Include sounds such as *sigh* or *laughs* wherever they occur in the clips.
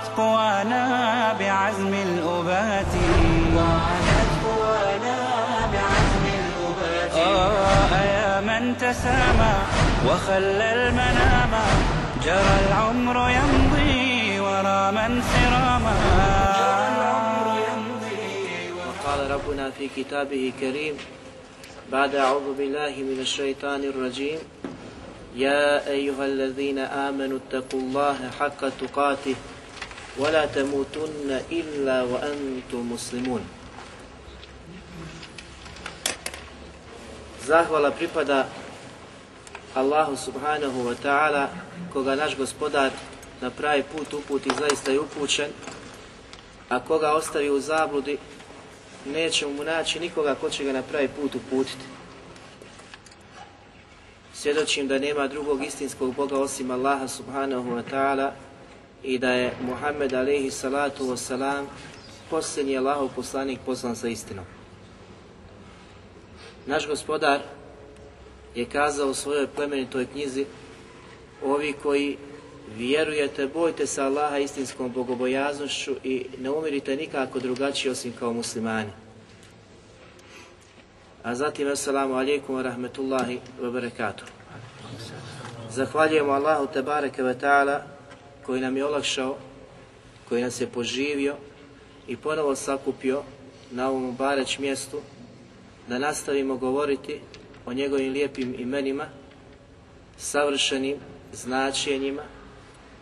ضاعت قوانا بعزم الأبات ضاعت قوانا بعزم الأبات آه يا من تسامى وخلى المنام جرى العمر يمضي ورا من سراما قال ربنا في كتابه كريم بعد أعوذ بالله من الشيطان الرجيم يا أيها الذين آمنوا اتقوا الله حق تقاته وَلَا تَمُوتُنَّ إِلَّا وَأَنْتُمْ مُسْلِمُونَ Zahvala pripada Allahu subhanahu wa ta'ala koga naš gospodar na pravi put uputi zaista je upućen, a koga ostavi u zabludi neće mu naći nikoga ko će ga na pravi put uputiti. Svjedočim da nema drugog istinskog Boga osim Allaha subhanahu wa ta'ala i da je Muhammed alaihi salatu wasalam posljednji Allahov poslanik poslan sa istinom. Naš gospodar je kazao u svojoj plemenitoj knjizi ovi koji vjerujete, bojte se Allaha istinskom bogobojaznošću i ne umirite nikako drugačije osim kao muslimani. A zatim, assalamu alaikum wa rahmetullahi wa barakatuh. Zahvaljujemo Allahu te bareke ve ta'ala koji nam je olakšao, koji nas je poživio i ponovo sakupio na ovom bareć mjestu da nastavimo govoriti o njegovim lijepim imenima, savršenim značenjima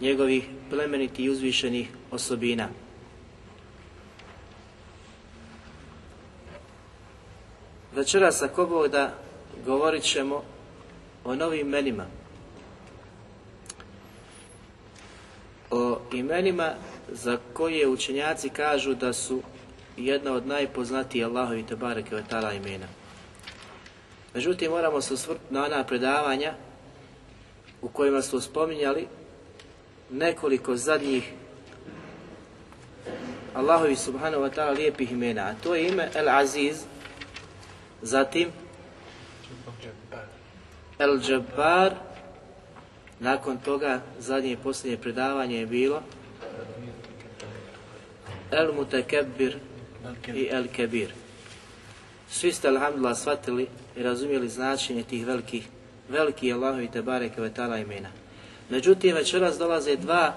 njegovih plemenitih i uzvišenih osobina. Večeras sa Bog da govorit ćemo o novim imenima imenima za koje učenjaci kažu da su jedna od najpoznatijih Allahovi Tebareke Tala imena. Međutim, moramo se osvrnuti na ona predavanja u kojima su spominjali nekoliko zadnjih Allahovi subhanahu wa ta'ala lijepih imena. A to je ime El Aziz, zatim El Jabbar, nakon toga zadnje i posljednje predavanje je bilo El Mutekebir i El Kebir. Svi ste alhamdulillah shvatili i razumjeli značenje tih velikih, veliki Allahovi te i imena. Međutim, večeras dolaze dva,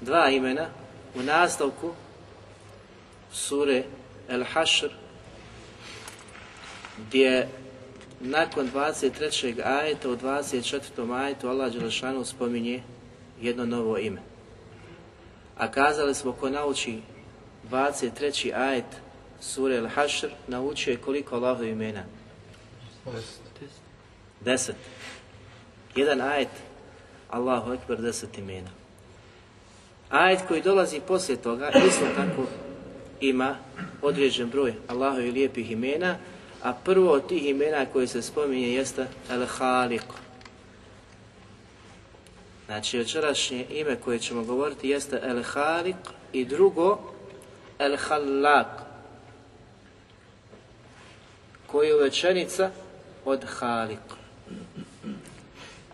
dva imena u nastavku sure El Hašr gdje nakon 23. ajeta u 24. ajetu Allah Đelešanu spominje jedno novo ime. A kazali smo ko nauči 23. ajet Surel hašr naučio je koliko Allahu imena? Deset. Jedan ajet, Allahu Ekber, deset imena. Ajet koji dolazi poslije toga, isto tako ima određen broj Allahu i lijepih imena, a prvo od tih imena koje se spominje jeste El Halik. Znači, večerašnje ime koje ćemo govoriti jeste El Halik i drugo El Halak, koji je uvečenica od Halik.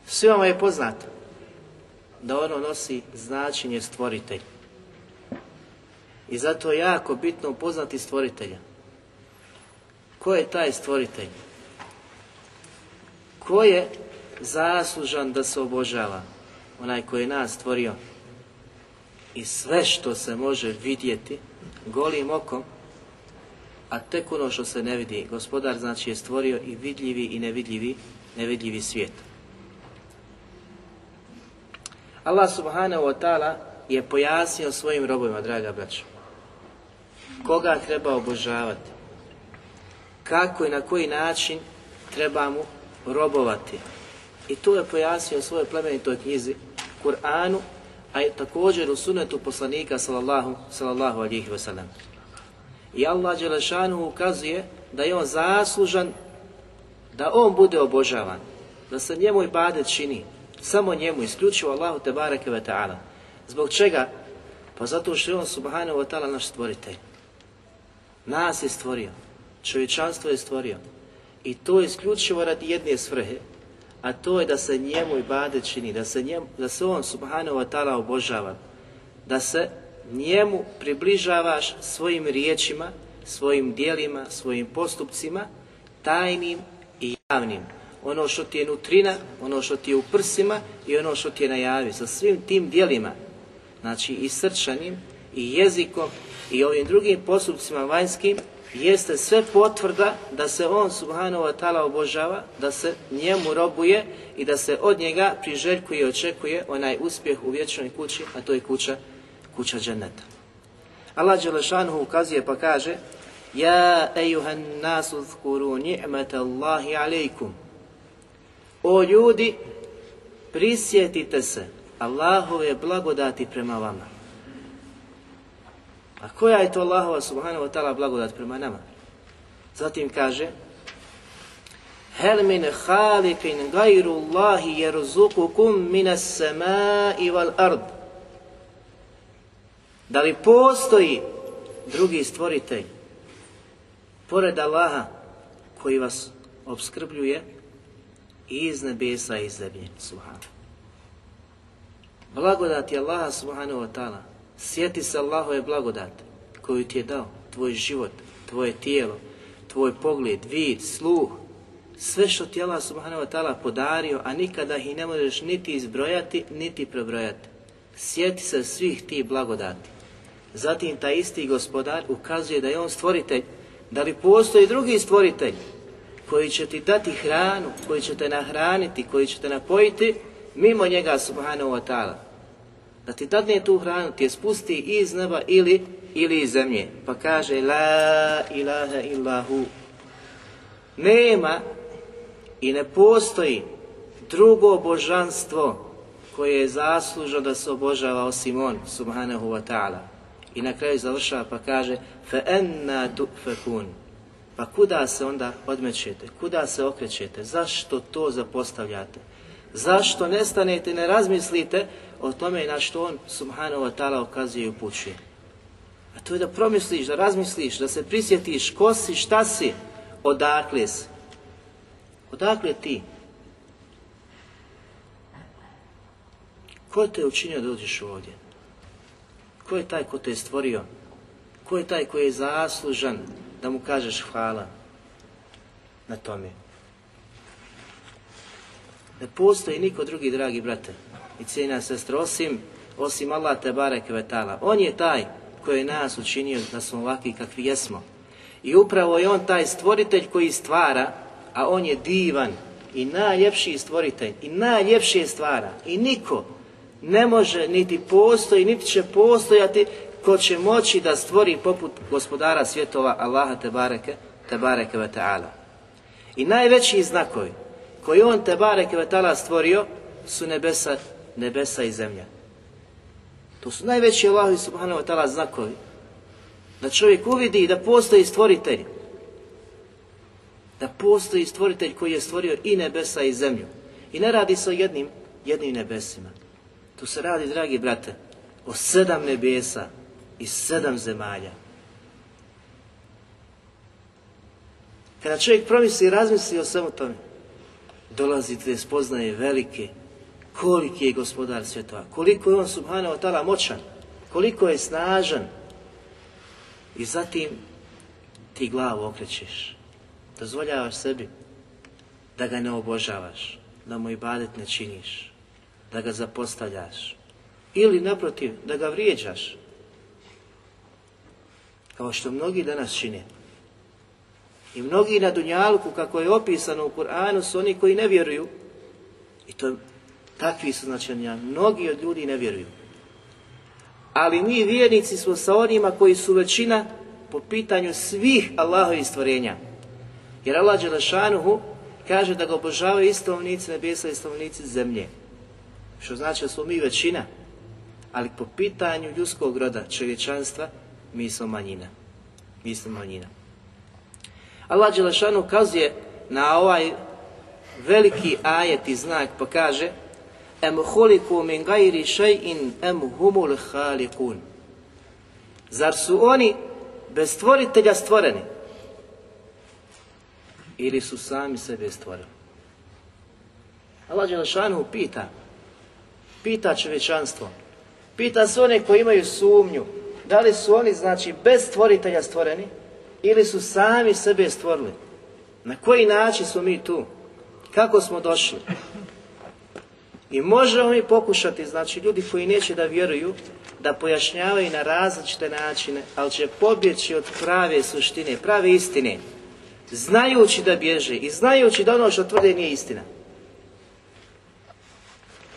Svima je poznato da ono nosi značenje stvoritelj. I zato je jako bitno upoznati stvoritelja Ko je taj stvoritelj? Ko je zaslužan da se obožava? Onaj koji je nas stvorio. I sve što se može vidjeti golim okom, a tek ono što se ne vidi, gospodar znači je stvorio i vidljivi i nevidljivi, nevidljivi svijet. Allah subhanahu wa ta'ala je pojasnio svojim robovima, draga braćo, koga treba obožavati, kako i na koji način trebamo robovati. I tu je pojasnio svoje plemenitoj knjizi Kur'anu, a je također u sunetu poslanika sallallahu, sallallahu alihi wasallam. I Allah Đelešanu ukazuje da je on zaslužan da on bude obožavan, da se njemu i bade čini, samo njemu, isključivo Allahu te bareke ve ta'ala. Zbog čega? Pa zato što je on subhanahu wa ta'ala naš stvoritelj. Nas je stvorio. Čovječanstvo je stvorio. I to je isključivo radi jedne svrhe, a to je da se njemu i bade čini, da se, njemu, da se on subhanahu wa ta'ala obožava, da se njemu približavaš svojim riječima, svojim dijelima, svojim postupcima, tajnim i javnim. Ono što ti je nutrina, ono što ti je u prsima i ono što ti je na Sa svim tim dijelima, znači i srčanim, i jezikom, i ovim drugim postupcima vanjskim, jeste sve potvrda da se on subhanahu wa ta'ala obožava, da se njemu robuje i da se od njega priželjkuje i očekuje onaj uspjeh u vječnoj kući, a to je kuća, kuća dženeta. Allah Đelešanuhu ukazuje pa kaže Ja ejuhan nasu O ljudi, prisjetite se Allahove blagodati prema vama. A koja je to Allahova subhanahu wa ta'ala blagodat prema nama? Zatim kaže Hel min halikin gajru Allahi jerzukukum minas samai val ard Da li postoji drugi stvoritelj pored Allaha koji vas obskrbljuje iz nebesa i iz zemlje, subhanahu. Blagodat je Allaha subhanahu wa ta'ala Sjeti se Allahove blagodate koju ti je dao, tvoj život, tvoje tijelo, tvoj pogled, vid, sluh, sve što ti Allah subhanahu wa ta'ala podario, a nikada ih ne možeš niti izbrojati, niti prebrojati. Sjeti se svih ti blagodati. Zatim taj isti gospodar ukazuje da je on stvoritelj, da li postoji drugi stvoritelj koji će ti dati hranu, koji će te nahraniti, koji će te napojiti mimo njega subhanahu wa ta'ala. Da ti dadne tu hranu, ti je spusti iz neba ili, ili iz zemlje. Pa kaže La ilaha illahu. Nema i ne postoji drugo božanstvo koje je zaslužno da se obožava osim on, subhanahu wa ta'ala. I na kraju završava pa kaže fe enna tu'fekun. Pa kuda se onda odmećete? Kuda se okrećete? Zašto to zapostavljate? Zašto nestanete i ne razmislite o tome na što on subhanahu wa ta'ala ukazuje i upućuje. A to je da promisliš, da razmisliš, da se prisjetiš ko si, šta si, odakle si. Odakle ti? Ko te je učinio da dođeš ovdje? Ko je taj ko te je stvorio? Ko je taj koji je zaslužan da mu kažeš hvala na tome? Ne postoji niko drugi, dragi brate, i cijena sestra, osim, osim Allah te bareke vetala. On je taj koji je nas učinio da smo ovakvi kakvi jesmo. I upravo je on taj stvoritelj koji stvara, a on je divan i najljepši stvoritelj i najljepši stvara. I niko ne može, niti postoji, niti će postojati ko će moći da stvori poput gospodara svjetova Allaha te bareke, te bareke ve I najveći znakovi koji on te bareke ve ta'ala stvorio su nebesa nebesa i zemlja. To su najveći i subhanahu wa ta'ala znakovi. Da čovjek uvidi i da postoji stvoritelj. Da postoji stvoritelj koji je stvorio i nebesa i zemlju. I ne radi se o jednim, jednim nebesima. Tu se radi, dragi brate, o sedam nebesa i sedam zemalja. Kada čovjek promisli i razmisli o svemu tome, dolazi te spoznaje velike, koliki je gospodar svjetova, koliko je on subhanahu wa moćan, koliko je snažan. I zatim ti glavu okrećeš, dozvoljavaš sebi da ga ne obožavaš, da mu badet ne činiš, da ga zapostavljaš ili naprotiv da ga vrijeđaš kao što mnogi danas čine. I mnogi na Dunjalku, kako je opisano u Kur'anu, su oni koji ne vjeruju. I to Takvi su značenja. Mnogi od ljudi ne vjeruju. Ali mi vjernici smo sa onima koji su većina po pitanju svih Allahovih stvorenja. Jer Allah Đelešanuhu kaže da ga obožavaju i nebesa i stanovnici zemlje. Što znači da smo mi većina. Ali po pitanju ljudskog roda, čovječanstva, mi smo manjina. Mi smo manjina. Allah Đelešanuhu ukazuje na ovaj veliki ajet i znak pa kaže em huliku min gajri šajin em humul halikun. Zar su oni bez stvoritelja stvoreni? Ili su sami sebe stvorili? Allah Đelešanu pita, pita čovječanstvo, pita se one koji imaju sumnju, da li su oni znači bez stvoritelja stvoreni ili su sami sebe stvorili? Na koji način smo mi tu? Kako smo došli? I možemo mi pokušati, znači ljudi koji neće da vjeruju, da pojašnjavaju na različite načine, ali će pobjeći od prave suštine, prave istine, znajući da bježe i znajući da ono što tvrde nije istina.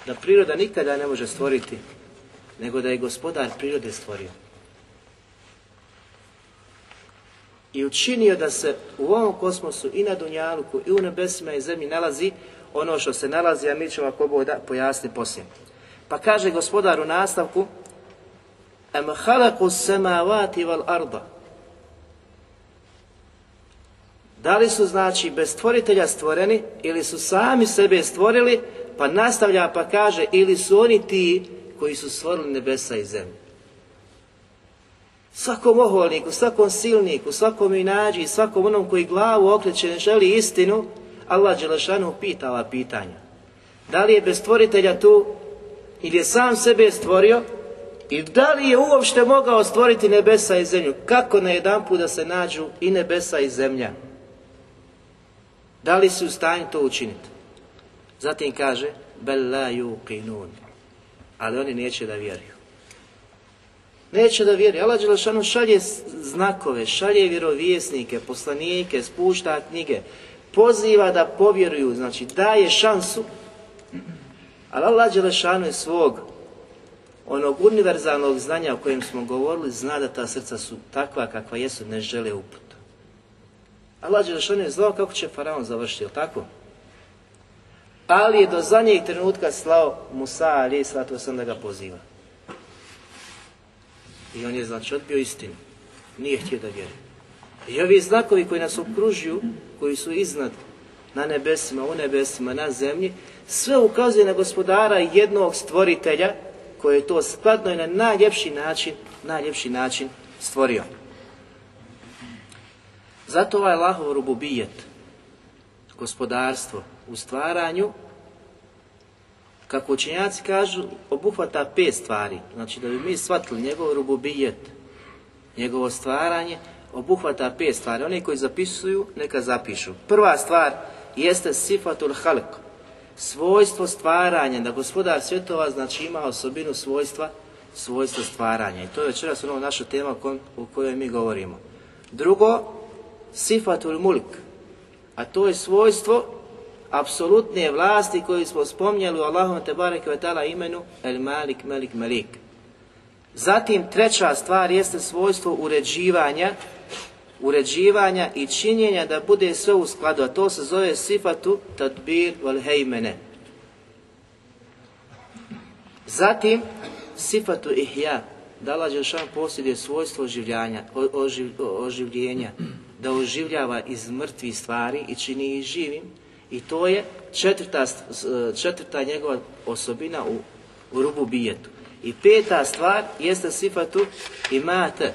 Da priroda nikada ne može stvoriti, nego da je gospodar prirode stvorio. I učinio da se u ovom kosmosu i na Dunjaluku i u nebesima i zemlji nalazi ono što se nalazi, a mi ćemo ako Bog da pojasni poslije. Pa kaže gospodar u nastavku Am halaku samavati val arda Da li su znači bez stvoritelja stvoreni ili su sami sebe stvorili pa nastavlja pa kaže ili su oni ti koji su stvorili nebesa i zemlje? Svakom oholniku, svakom silniku, svakom inađi, svakom onom koji glavu okreće ne želi istinu, Allah Đelešanu pita ova pitanja. Da li je bez stvoritelja tu ili je sam sebe stvorio i da li je uopšte mogao stvoriti nebesa i zemlju? Kako na jedan put da se nađu i nebesa i zemlja? Da li su u stanju to učiniti? Zatim kaže, Ali oni neće da vjeruju. Neće da vjeruju. Allah Đelešanu šalje znakove, šalje vjerovjesnike, poslanike, spušta knjige, poziva da povjeruju, znači daje šansu. Ali Allah Đelešanu je svog onog univerzalnog znanja o kojem smo govorili, zna da ta srca su takva kakva jesu, ne žele uputu. Allah Đelešanu je znao kako će Faraon završiti, jel tako? Ali je do zadnjeg trenutka slao Musa, ali je slato sam da ga poziva. I on je znači odbio istinu. Nije htio da vjeruje. I ovi znakovi koji nas okružuju, koji su iznad na nebesima, u nebesima, na zemlji, sve ukazuje na gospodara jednog stvoritelja koji je to skladno i na najljepši način, najljepši način stvorio. Zato ovaj lahov rububijet, gospodarstvo u stvaranju, kako učinjaci kažu, obuhvata pet stvari. Znači da bi mi shvatili njegov rububijet, njegovo stvaranje, obuhvata pet stvari. Oni koji zapisuju, neka zapišu. Prva stvar jeste sifatul halk, Svojstvo stvaranja, da gospodar svjetova znači ima osobinu svojstva, svojstva stvaranja. I to je večeras ono naša tema o kojoj mi govorimo. Drugo, sifatul mulk. A to je svojstvo apsolutne vlasti koju smo spomnjali u Allahom te barek imenu El Malik malik, malik. Zatim treća stvar jeste svojstvo uređivanja uređivanja i činjenja da bude sve u skladu, a to se zove sifatu tadbir wal hejmene. Zatim, sifatu ja da Allah posjeduje svojstvo oživljanja, oživljenja, da oživljava iz mrtvih stvari i čini ih živim, i to je četvrta, četvrta njegova osobina u, rubu bijetu. I peta stvar jeste sifatu imate,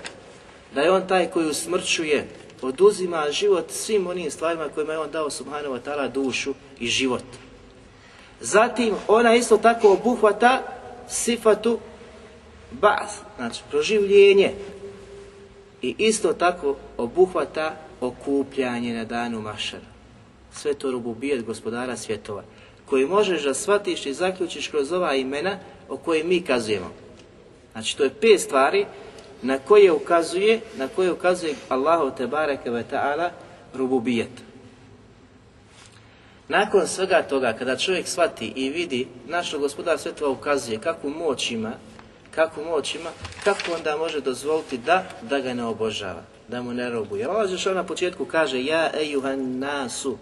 da je on taj koji usmrćuje, oduzima život svim onim stvarima kojima je on dao subhanahu wa ta'ala dušu i život. Zatim ona isto tako obuhvata sifatu baz, znači proživljenje. I isto tako obuhvata okupljanje na danu mašara. Sve to rububijet gospodara svjetova koji možeš da shvatiš i zaključiš kroz ova imena o kojim mi kazujemo. Znači to je pet stvari na koje ukazuje, na koje ukazuje Allahu te bareke ve ta'ala rububijet. Nakon svega toga, kada čovjek shvati i vidi našo gospodar svetova ukazuje kakvu moć ima, kakvu moć ima, kako onda može dozvoliti da, da ga ne obožava, da mu ne robuje. Allah on na početku kaže, ja ejuhan nasu,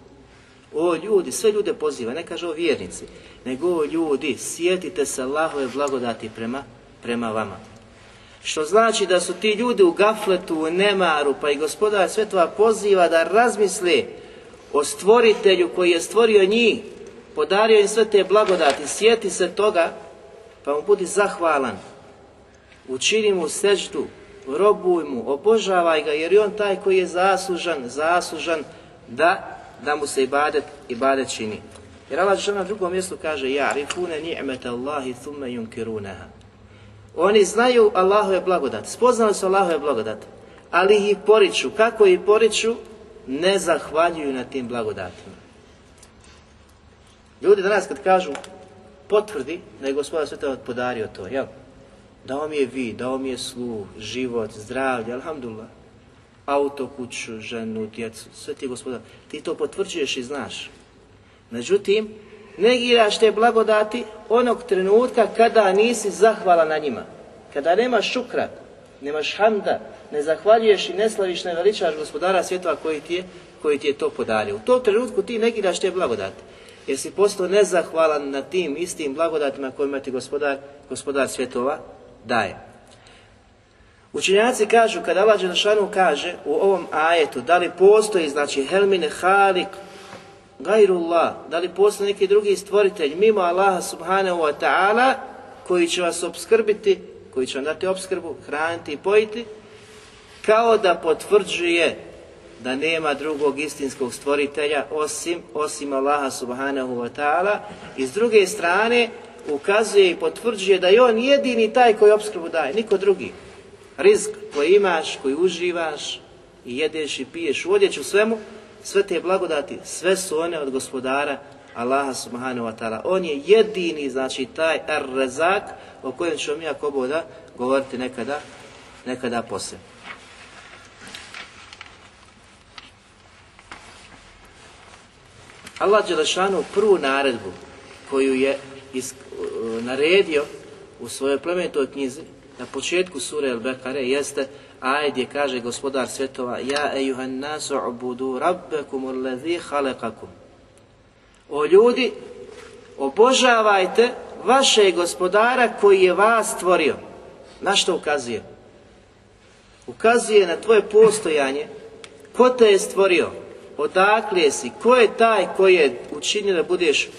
o ljudi, sve ljude poziva, ne kaže o vjernici, nego o ljudi, sjetite se Allahove blagodati prema, prema vama. Što znači da su ti ljudi u gafletu, u nemaru, pa i gospodar svetova poziva da razmisli o stvoritelju koji je stvorio njih, podario im sve te blagodati, sjeti se toga, pa mu budi zahvalan. Učini mu seždu, robuj mu, obožavaj ga, jer je on taj koji je zaslužan, zaslužan da, da mu se i bade čini. Jer Allah na drugom mjestu kaže, ja rifune ni'met Allahi thumme yunkirunaha. Oni znaju Allahove blagodat, spoznali su Allahove blagodat, ali ih poriču. Kako ih poriču? Ne zahvaljuju na tim blagodatima. Ljudi danas kad kažu potvrdi da je gospodar sveta podario to, jel? Dao mi je vi, dao mi je sluh, život, zdravlje, alhamdulillah. Auto, kuću, ženu, djecu, sve ti gospodar. Ti to potvrđuješ i znaš. Međutim, negiraš te blagodati onog trenutka kada nisi zahvalan na njima. Kada nemaš šukra, nemaš hamda, ne zahvaljuješ i ne slaviš, ne veličaš gospodara svjetova koji ti je, koji ti je to podario. U tom trenutku ti negiraš te blagodati. Jer si postao nezahvalan na tim istim blagodatima kojima ti gospodar, gospodar svjetova daje. Učenjaci kažu, kada Allah Đelšanu kaže u ovom ajetu, da li postoji, znači, helmine halik, gajrullah, da li postoji neki drugi stvoritelj mimo Allaha subhanahu wa ta'ala koji će vas obskrbiti, koji će vam dati obskrbu, hraniti i pojiti, kao da potvrđuje da nema drugog istinskog stvoritelja osim, osim Allaha subhanahu wa ta'ala i s druge strane ukazuje i potvrđuje da je on jedini taj koji obskrbu daje, niko drugi. Rizk koji imaš, koji uživaš i jedeš i piješ u odjeću svemu, sve te blagodati, sve su one od gospodara Allaha subhanahu wa ta'ala. On je jedini, znači, taj rezak o kojem ćemo mi ako boda govoriti nekada, nekada poslije. Allah Đelešanu prvu naredbu koju je naredio u svojoj plemenitoj knjizi na početku sure El Bekare jeste Ajde, je, kaže gospodar svetova, ja ejuhan ubudu rabbekum ulezi halekakum. O ljudi, obožavajte vaše gospodara koji je vas stvorio. Na što ukazuje? Ukazuje na tvoje postojanje, ko te je stvorio, odakle si, ko je taj koji je učinio da budeš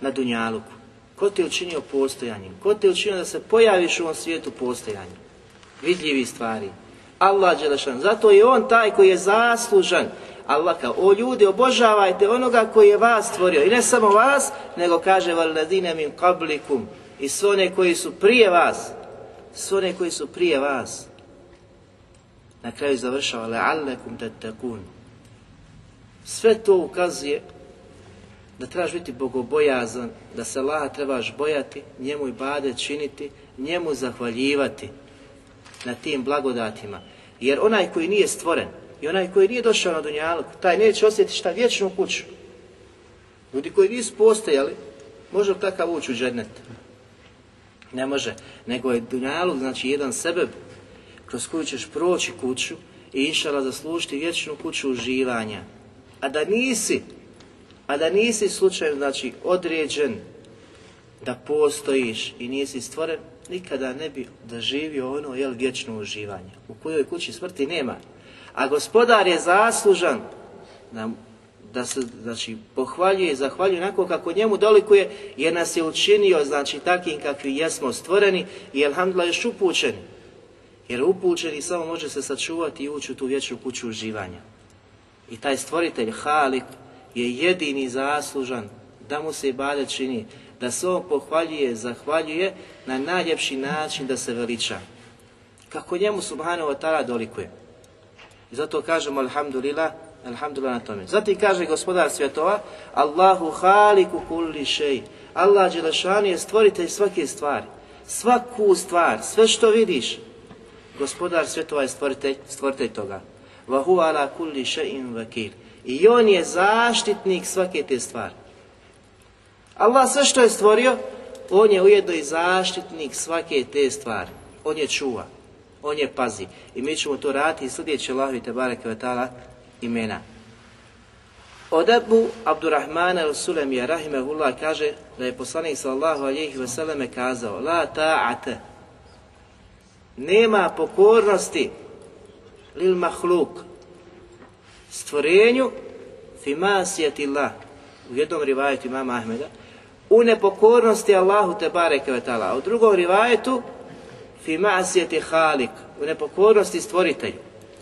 na Dunjaluku. Ko te je učinio postojanjem? Ko te je učinio da se pojaviš u ovom svijetu postojanjem? vidljivih stvari. Allah Đelešan. Zato je on taj koji je zaslužan. Allah kao, o ljudi, obožavajte onoga koji je vas stvorio. I ne samo vas, nego kaže valadine min kablikum. I sve one koji su prije vas. Sve one koji su prije vas. Na kraju završava le'allekum tatakun. Sve to ukazuje da trebaš biti bogobojazan, da se Allaha trebaš bojati, njemu i bade činiti, njemu zahvaljivati na tim blagodatima. Jer onaj koji nije stvoren i onaj koji nije došao na Dunjalog, taj neće osjetiti šta vječnu kuću. Ljudi koji nisu postojali, može takav ući u džernet? Ne može. Nego je Dunjalog, znači jedan sebe kroz koju ćeš proći kuću i inšala zaslužiti vječnu kuću uživanja. A da nisi, a da nisi slučajno, znači, određen da postojiš i nisi stvoren, nikada ne bi doživio ono jel, vječno uživanje, u kojoj kući smrti nema. A gospodar je zaslužan da, se znači, pohvaljuje i zahvaljuje onako kako njemu dolikuje, jer nas je učinio znači, takvim kakvi jesmo stvoreni i elhamdla još upućen Jer i samo može se sačuvati i ući u tu vječnu kuću uživanja. I taj stvoritelj, Halik, je jedini zaslužan da mu se i bade čini, da se on pohvaljuje, zahvaljuje na najljepši način da se veliča. Kako njemu subhanahu wa ta'ala dolikuje. I zato kažemo alhamdulillah, alhamdulillah na tome. Zatim kaže gospodar svjetova, Allahu haliku kulli šeji. Allah Đelešanu je stvoritelj svake stvari. Svaku stvar, sve što vidiš, gospodar svjetova je stvoritelj, stvoritelj toga. Vahu ala kulli še'in vakil. I on je zaštitnik svake te stvari. Allah sve što je stvorio, on je ujedno i zaštitnik svake te stvari. On je čuva, on je pazi. I mi ćemo to raditi sljedeći Allah i Tebareke Kvetala imena. Odabu Abdurrahmana Rasulem je Rahimehullah kaže da je poslanik sallahu alijih veseleme kazao La ta'ate Nema pokornosti lil mahluk stvorenju fimasijati u jednom rivajetu imama Ahmeda u nepokornosti Allahu te bareke tala. U drugom rivajetu fi ma'siyati halik, u nepokornosti stvoritelju.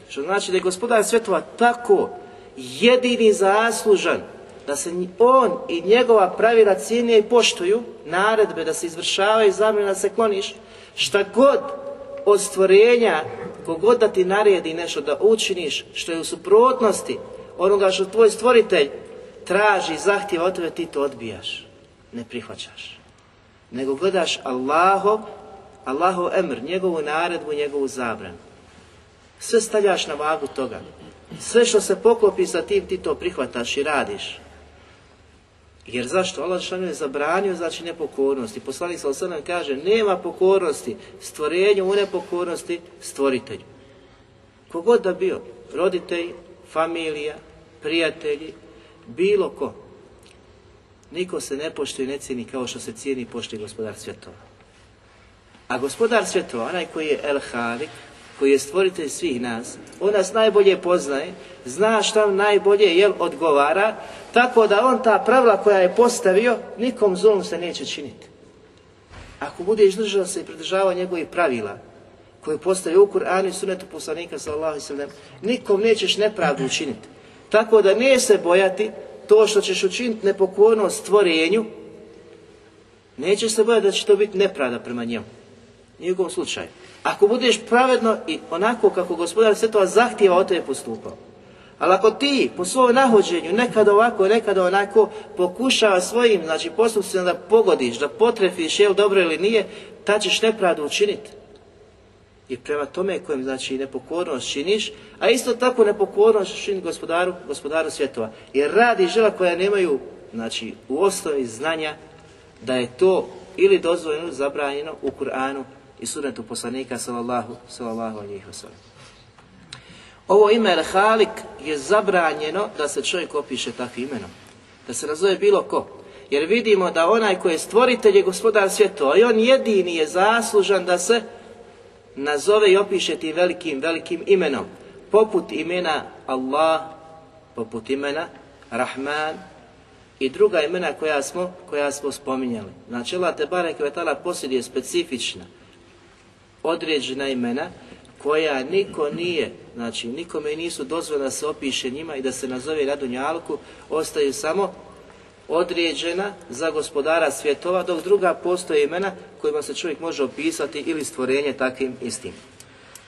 Što znači da je gospodar svetova tako jedini zaslužan da se on i njegova pravila cijenije i poštuju, naredbe da se izvršavaju, i da se kloniš, šta god od stvorenja, kogod da ti naredi nešto da učiniš, što je u suprotnosti onoga što tvoj stvoritelj traži, zahtjeva od tebe, ti to odbijaš ne prihvaćaš. Nego gledaš Allaho, Allaho emr, njegovu naredbu, njegovu zabranu. Sve stavljaš na vagu toga. Sve što se poklopi sa tim, ti to prihvataš i radiš. Jer zašto? Allah je zabranio znači nepokornosti. Poslanik sa nam kaže, nema pokornosti stvorenju u nepokornosti stvoritelju. Kogod da bio, roditelj, familija, prijatelji, bilo ko niko se ne poštuje i ne cijeni kao što se cijeni i poštuje gospodar svjetova. A gospodar svjetova, onaj koji je El Harik, koji je stvoritelj svih nas, on nas najbolje poznaje, zna šta najbolje jel odgovara, tako da on ta pravila koja je postavio, nikom zulom se neće činiti. Ako bude izdržao se i pridržavao njegovih pravila, koje postavio u Kur'anu i sunetu poslanika sallallahu nikom nećeš nepravdu učiniti. Tako da nije se bojati to što ćeš učiniti nepokornost stvorenju, neće se bojati da će to biti nepravda prema njemu. Nije u slučaju. Ako budeš pravedno i onako kako gospodar to zahtjeva od tebe postupao. Ali ako ti po svojom nahođenju, nekad ovako, nekad onako, pokušava svojim, znači postupcima da pogodiš, da potrefiš je li dobro ili nije, ta ćeš nepravdu učiniti i prema tome kojem znači nepokornost činiš, a isto tako nepokornost čini gospodaru, gospodaru svjetova. Jer radi žela koja nemaju, znači u osnovi znanja da je to ili dozvoljeno, zabranjeno u Kur'anu i sunetu poslanika sallallahu, sallallahu alihi sallam. Ovo ime Al-Halik je zabranjeno da se čovjek opiše takvim imenom. Da se nazove bilo ko. Jer vidimo da onaj koji je stvoritelj je gospodar svjetova i on jedini je zaslužan da se nazove i opiše ti velikim, velikim imenom, poput imena Allah, poput imena Rahman i druga imena koja smo, koja smo spominjali. Znači, Allah te barek vetala posjeduje specifična određena imena koja niko nije, znači nikome nisu dozvoljena da se opiše njima i da se nazove Radunjalku, ostaju samo određena za gospodara svjetova, dok druga postoje imena kojima se čovjek može opisati ili stvorenje takvim istim.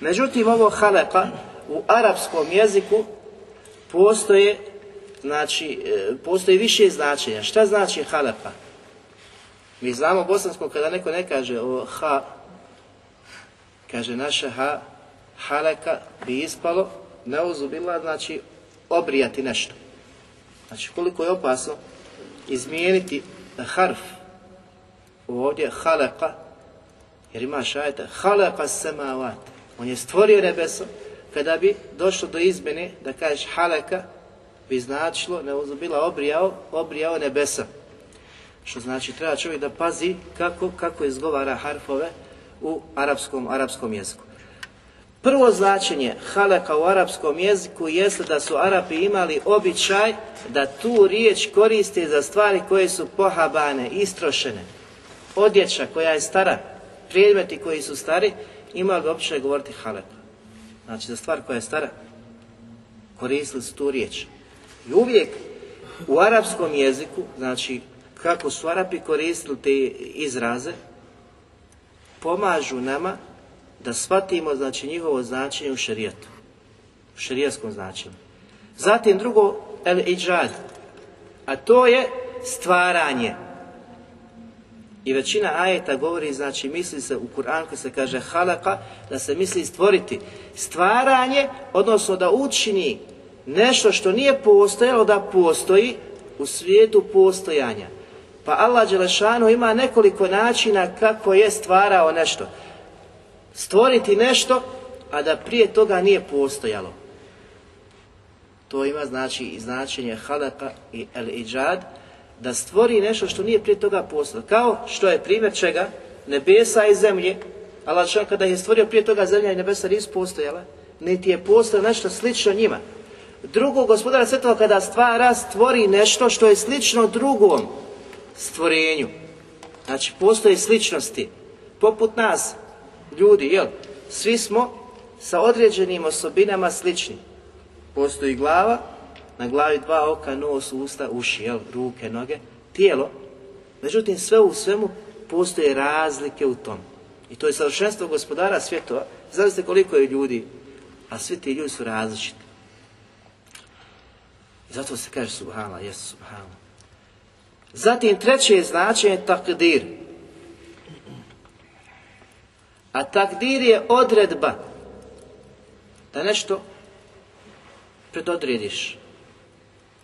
Međutim, ovo halepa u arapskom jeziku postoje, znači, e, postoji više značenja. Šta znači halepa? Mi znamo bosansko kada neko ne kaže o ha, kaže naše ha, haleka bi ispalo, neozubila, znači obrijati nešto. Znači koliko je opasno izmijeniti harf ovdje halaka jer ima šajta halaka semavat on je stvorio nebeso kada bi došlo do izmjene da kažeš halaka bi značilo ne bila obrijao, obrijao nebesa što znači treba čovjek da pazi kako, kako izgovara harfove u arapskom, arapskom jeziku Prvo značenje halaka u arapskom jeziku jeste da su Arapi imali običaj da tu riječ koriste za stvari koje su pohabane, istrošene. Odjeća koja je stara, predmeti koji su stari, imali opće govoriti halaka. Znači za stvar koja je stara, koristili su tu riječ. I uvijek u arapskom jeziku, znači kako su Arapi koristili te izraze, pomažu nama da shvatimo znači njihovo značenje u šerijetu, u šerijetskom značenju. Zatim drugo, el iđad, a to je stvaranje. I većina ajeta govori, znači misli se u Kur'an se kaže halaka, da se misli stvoriti. Stvaranje, odnosno da učini nešto što nije postojalo da postoji u svijetu postojanja. Pa Allah Đelešanu ima nekoliko načina kako je stvarao nešto. Stvoriti nešto, a da prije toga nije postojalo. To ima znači i značenje halaka i el iđad, da stvori nešto što nije prije toga postojalo. Kao što je primjer čega? Nebesa i zemlje. Allah čak kada je stvorio prije toga zemlja i nebesa nisu postojala, niti je postojalo nešto slično njima. Drugo, gospodara svetova kada stvara, stvori nešto što je slično drugom stvorenju. Znači, postoje sličnosti. Poput nas, ljudi, jel? Svi smo sa određenim osobinama slični. Postoji glava, na glavi dva oka, nos, usta, uši, jel? Ruke, noge, tijelo. Međutim, sve u svemu postoje razlike u tom. I to je savršenstvo gospodara svjetova. ste koliko je ljudi, a svi ti ljudi su različiti. I zato se kaže subhala, jesu subhala. Zatim treće je značenje takdir. A takdir je odredba da nešto predodrediš,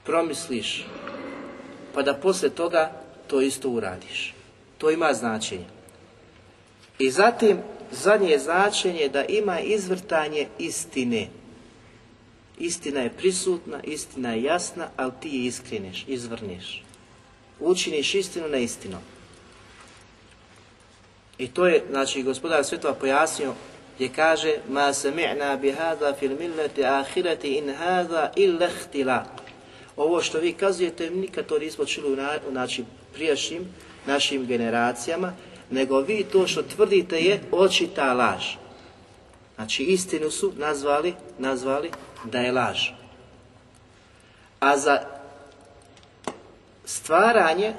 promisliš, pa da poslije toga to isto uradiš. To ima značenje. I zatim, zadnje značenje da ima izvrtanje istine. Istina je prisutna, istina je jasna, ali ti je iskreniš, izvrniš. Učiniš istinu na istinu. I to je, znači, gospodar svetova pojasnio gdje kaže Ma sami'na bi fil milleti ahireti in hada illa Ovo što vi kazujete, nikad to nismo čuli u, na, znači, prijašnjim našim generacijama, nego vi to što tvrdite je očita laž. Znači istinu su nazvali, nazvali da je laž. A za stvaranje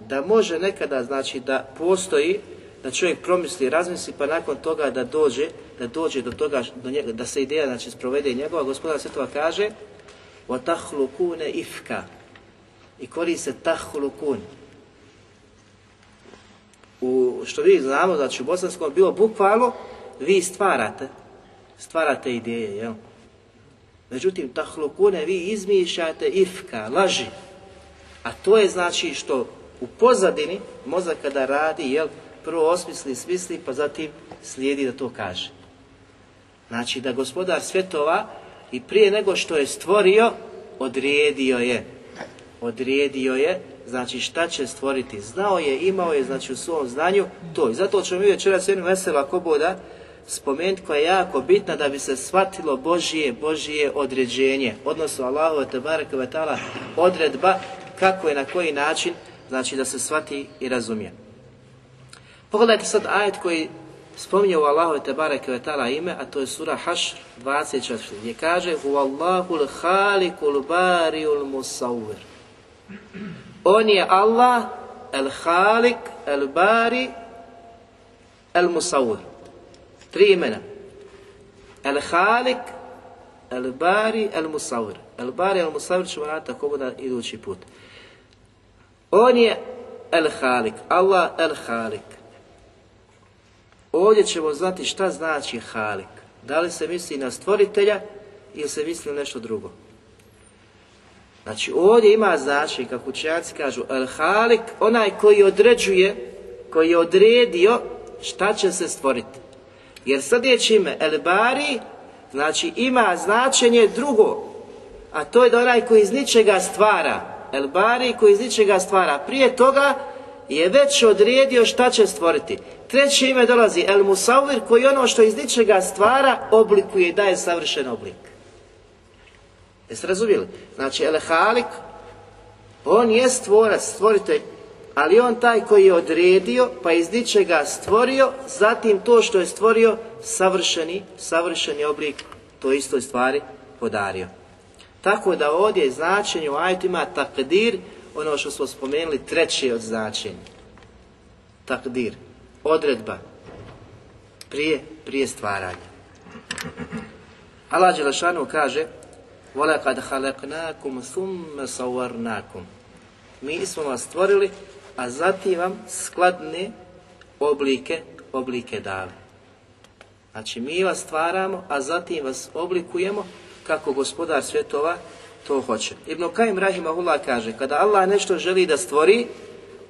da može nekada znači da postoji da čovjek promisli, razmisli, pa nakon toga da dođe, da dođe do toga, do njega, da se ideja znači, sprovede njegova, se Svetova kaže O kune ifka i se tahlukun. U, što vi znamo, znači u bosanskom bilo bukvalno, vi stvarate, stvarate ideje, jel? Međutim, tahlukune vi izmišljate ifka, laži. A to je znači što u pozadini mozak kada radi, jel, prvo osmisli, smisli, pa zatim slijedi da to kaže. Znači da gospodar svjetova i prije nego što je stvorio, odrijedio je. Odrijedio je, znači šta će stvoriti. Znao je, imao je, znači u svom znanju to. I zato ćemo mi večeras jednu vesela koboda spomenuti koja je jako bitna da bi se shvatilo Božije, Božije određenje. Odnosno Allahove te vatala odredba kako i na koji način, znači da se shvati i razumije. Pogledajte sad ajet koji spominje u Allahu te bareke vetala ime, a to je sura Haš 24. Je kaže: "Hu Allahu al-Khaliqul Bariul Musawwir." On je Allah el khaliq el-Bari, el-Musawwir. Tri imena. el khaliq el-Bari, el-Musawwir. El-Bari, el-Musawwir ćemo raditi tako bude idući put. On je el khaliq Allah el khaliq Ovdje ćemo znati šta znači halik. Da li se misli na stvoritelja ili se misli na nešto drugo. Znači ovdje ima znači, kako učenjaci kažu, el halik, onaj koji određuje, koji je odredio šta će se stvoriti. Jer sljedeći ime, el bari, znači ima značenje drugo, a to je da onaj koji iz ničega stvara, el bari koji iz ničega stvara. Prije toga je već odredio šta će stvoriti. Treće ime dolazi El Musawir, koji ono što iz ničega stvara oblikuje i daje savršen oblik. Jeste razumjeli? Znači El Halik on je stvorac, stvoritelj, ali on taj koji je odredio, pa iz ničega stvorio, zatim to što je stvorio, savršeni, savršeni oblik to istoj stvari podario. Tako da ovdje značenje u ajetima takdir ono što smo spomenuli, treći od značenja. Takdir. Odredba. Prije, prije stvaranja. Allah Đelešanu kaže kad خَلَقْنَاكُمْ ثُمَّ sawarnakum. Mi smo vas stvorili, a zatim vam skladne oblike, oblike dali. Znači mi vas stvaramo, a zatim vas oblikujemo kako gospodar svjetova to hoće. Ibn Kajim Rahimahullah kaže, kada Allah nešto želi da stvori,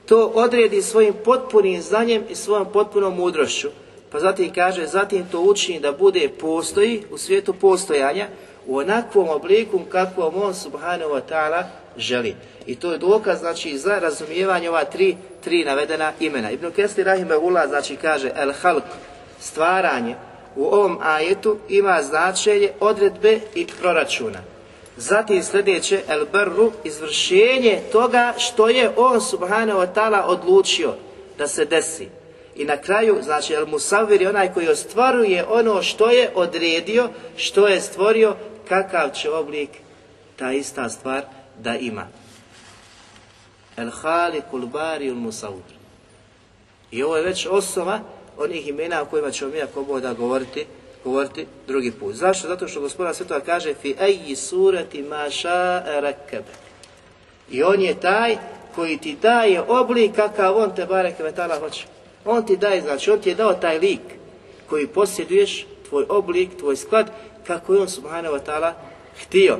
to odredi svojim potpunim znanjem i svojom potpunom mudrošću. Pa zatim kaže, zatim to učini da bude postoji u svijetu postojanja u onakvom obliku kakvom on subhanahu wa ta'ala želi. I to je dokaz znači za razumijevanje ova tri, tri navedena imena. Ibn Kesli Rahimahullah znači kaže el halk stvaranje u ovom ajetu ima značenje odredbe i proračuna. Zatim sljedeće, el brru, izvršenje toga što je on subhanahu wa ta'ala odlučio da se desi. I na kraju, znači, el musavir je onaj koji ostvaruje ono što je odredio, što je stvorio, kakav će oblik ta ista stvar da ima. El kulbari bari musavir. I ovo je već osoba onih imena o kojima ćemo mi ako Bog da govoriti govoriti drugi put. Zašto? Zato što gospoda Svetova kaže fi eji surati maša rakebe. I on je taj koji ti daje oblik kakav on te barek tala hoće. On ti daje, znači on ti je dao taj lik koji posjeduješ, tvoj oblik, tvoj sklad, kako je on subhanahu wa htio.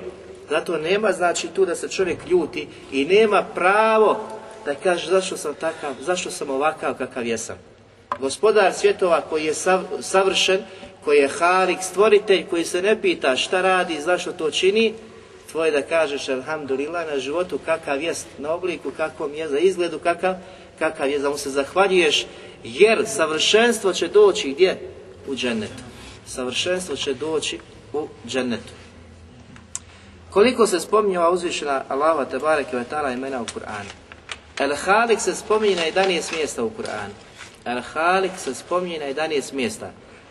Zato nema znači tu da se čovjek ljuti i nema pravo da kaže zašto sam takav, zašto sam ovakav kakav jesam. Gospodar svjetova koji je savršen, koji je Halik, stvoritelj koji se ne pita šta radi, zašto to čini, tvoje da kažeš alhamdulillah na životu kakav jest, na obliku kakvom je, za izgledu kakav, kakav je, za mu se zahvaljuješ, jer savršenstvo će doći gdje? U džennetu. Savršenstvo će doći u džennetu. Koliko se spominje ova uzvišena Allaha te bareke imena u Kur'anu? El Halik se spominje na 11 mjesta u Kur'anu. El Halik se spominje na 11 mjesta.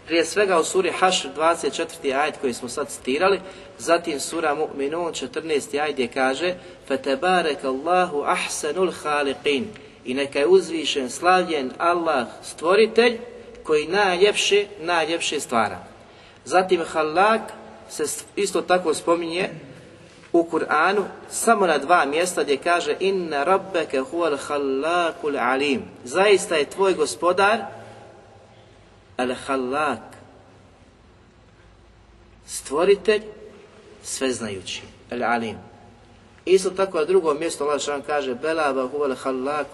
Prije svega u suri Hašr 24. ajd koji smo sad citirali, zatim sura Mu'minun 14. ajd je kaže فَتَبَارَكَ ahsanul khaliqin i neka je uzvišen, slavljen Allah stvoritelj koji najljepše, najljepše stvara. Zatim halak se isto tako spominje u Kur'anu samo na dva mjesta gdje kaže inna rabbeke huwal halakul alim. Zaista je tvoj gospodar Al-Halak, stvoritelj, sveznajući, Al-Alim. Isto tako na drugom mjestu Allah kaže Bela vahu al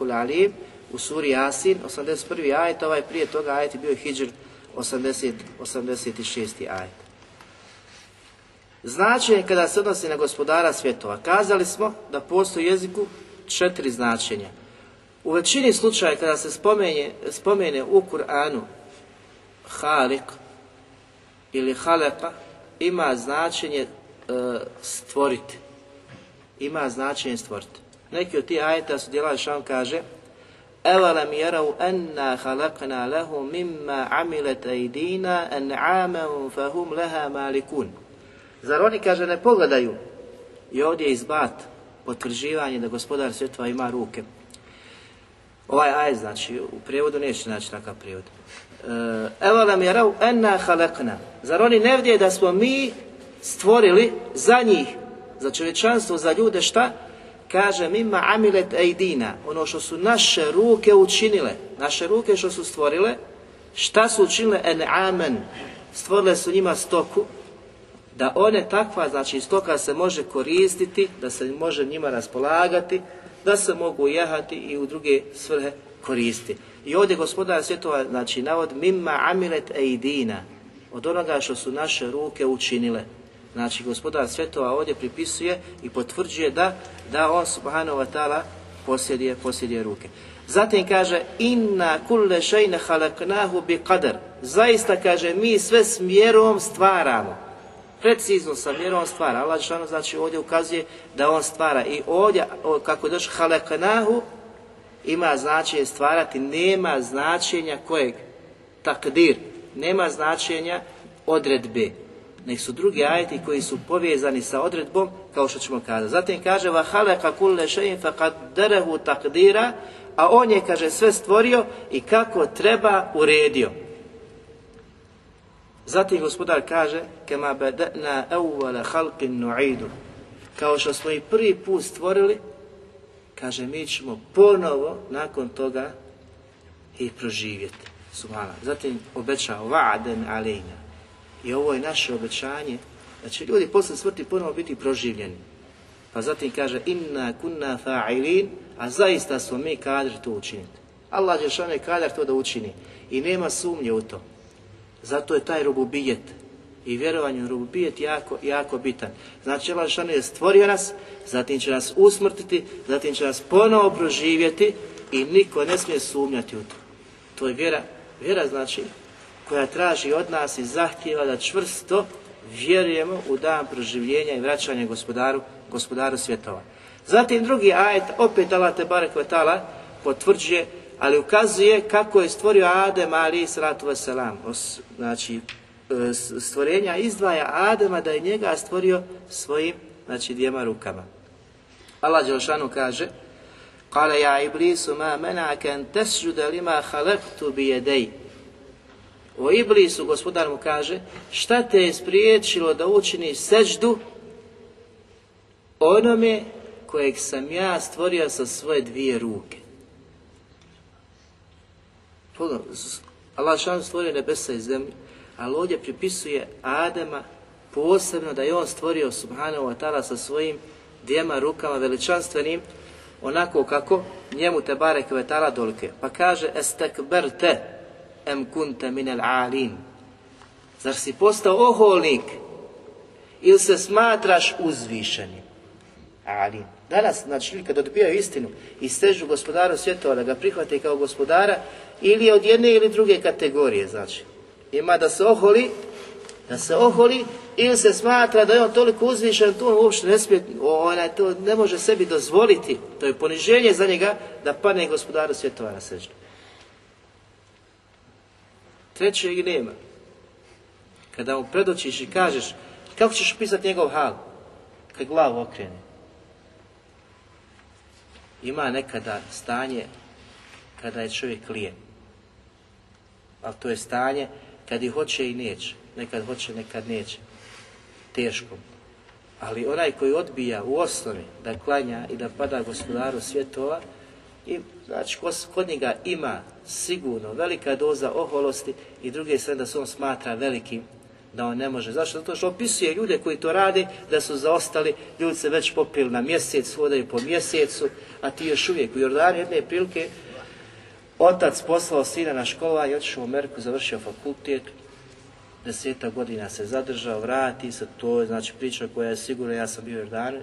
al Alim u suri Asin, 81. ajet, ovaj prije toga ajet je bio Hidžr 80, 86. ajet. Značenje kada se odnosi na gospodara svjetova. Kazali smo da postoji u jeziku četiri značenja. U većini slučaja kada se spomene, spomene u Kur'anu Halik ili Halepa ima značenje e, stvoriti. Ima značenje stvoriti. Neki od tih ajeta su što šan kaže malikun. Zar oni, kaže, ne pogledaju? I ovdje je izbat, potvrđivanje da gospodar svjetova ima ruke. Ovaj aj, znači, u prijevodu neće naći takav prijevod nam e, je rav enna halekna. Zar oni ne vdje da smo mi stvorili za njih, za čovječanstvo, za ljude, šta? Kaže, mima amilet ejdina, ono što su naše ruke učinile, naše ruke što su stvorile, šta su učinile en amen, stvorile su njima stoku, da one takva, znači stoka se može koristiti, da se može njima raspolagati, da se mogu jehati i u druge svrhe koristi. I ovdje gospodar svjetova, znači navod, mimma amilet eidina, od onoga što su naše ruke učinile. Znači gospodar svjetova ovdje pripisuje i potvrđuje da, da on subhanahu wa ta'ala posjeduje, ruke. Zatim kaže inna kulle šajne halaknahu bi qadr. Zaista kaže mi sve s mjerom stvaramo. Precizno sa mjerom stvara. Allah znači ovdje ukazuje da on stvara i ovdje kako došlo halaknahu ima značenje stvarati, nema značenja kojeg? Takdir. Nema značenja odredbe. Nek su drugi ajeti koji su povezani sa odredbom, kao što ćemo kazati. Zatim kaže, وَحَلَقَ كُلَّ شَيْءٍ فَقَدَّرَهُ takdira, a on je, kaže, sve stvorio i kako treba uredio. Zatim gospodar kaže kema nu'idu. Kao što smo i prvi put stvorili, kaže mi ćemo ponovo nakon toga ih proživjeti. Subhana. Zatim obeća va'den alejna. I ovo je naše obećanje da će ljudi posle smrti ponovo biti proživljeni. Pa zatim kaže inna kunna fa'ilin, a zaista smo mi kadri to učiniti. Allah je kadar to da učini i nema sumnje u to. Zato je taj rububijet, i vjerovanje u rububijet jako, jako bitan. Znači Allah ovaj je stvorio nas, zatim će nas usmrtiti, zatim će nas ponovo proživjeti i niko ne smije sumnjati u to. To je vjera, vjera znači koja traži od nas i zahtjeva da čvrsto vjerujemo u dan proživljenja i vraćanja gospodaru, gospodaru svjetova. Zatim drugi ajet, opet Allah te barek potvrđuje, ali ukazuje kako je stvorio Adem ali i salatu vasalam. Znači, E, stvorenja izdvaja Adama da je njega stvorio svojim znači dvijema rukama. Allah Đelšanu kaže Kale ja iblisu ma tesjude lima halektu dej. O iblisu gospodar mu kaže šta te je spriječilo da učini seđdu onome kojeg sam ja stvorio sa svoje dvije ruke. Allah Đelšanu stvorio nebesa i zemlju ali ovdje pripisuje Adama posebno da je on stvorio Subhanahu wa ta'ala sa svojim dvijema rukama veličanstvenim onako kako njemu te barek ve ta'ala dolike. Pa kaže estekberte em kunte minel Zar si postao oholnik ili se smatraš uzvišenim? Ali Danas, znači, kad odbijaju istinu i stežu gospodaru svjetova da ga prihvate kao gospodara ili od jedne ili druge kategorije, znači. Ima da se oholi, da se oholi ili se smatra da je on toliko uzvišen, to on uopšte ne smije, onaj, to ne može sebi dozvoliti. To je poniženje za njega da padne gospodaru svjetova na Treće ih nema. Kada mu predočiš i kažeš kako ćeš pisati njegov hal, kad glavu okrene. Ima nekada stanje kada je čovjek lijen. Ali to je stanje kad ih hoće i neće. Nekad hoće, nekad neće. Teško. Ali onaj koji odbija u osnovi da klanja i da pada gospodaru svjetova, i znači kod njega ima sigurno velika doza oholosti i druge sve da se on smatra velikim da on ne može. Zašto? Zato što opisuje ljude koji to rade, da su zaostali, ljudi se već popili na mjesec, hodaju po mjesecu, a ti još uvijek u Jordani jedne prilike Otac poslao sina na škola i otišao u Ameriku, završio fakultet, deseta godina se zadržao, vrati se, to je znači priča koja je sigurno, ja sam bio Jordan,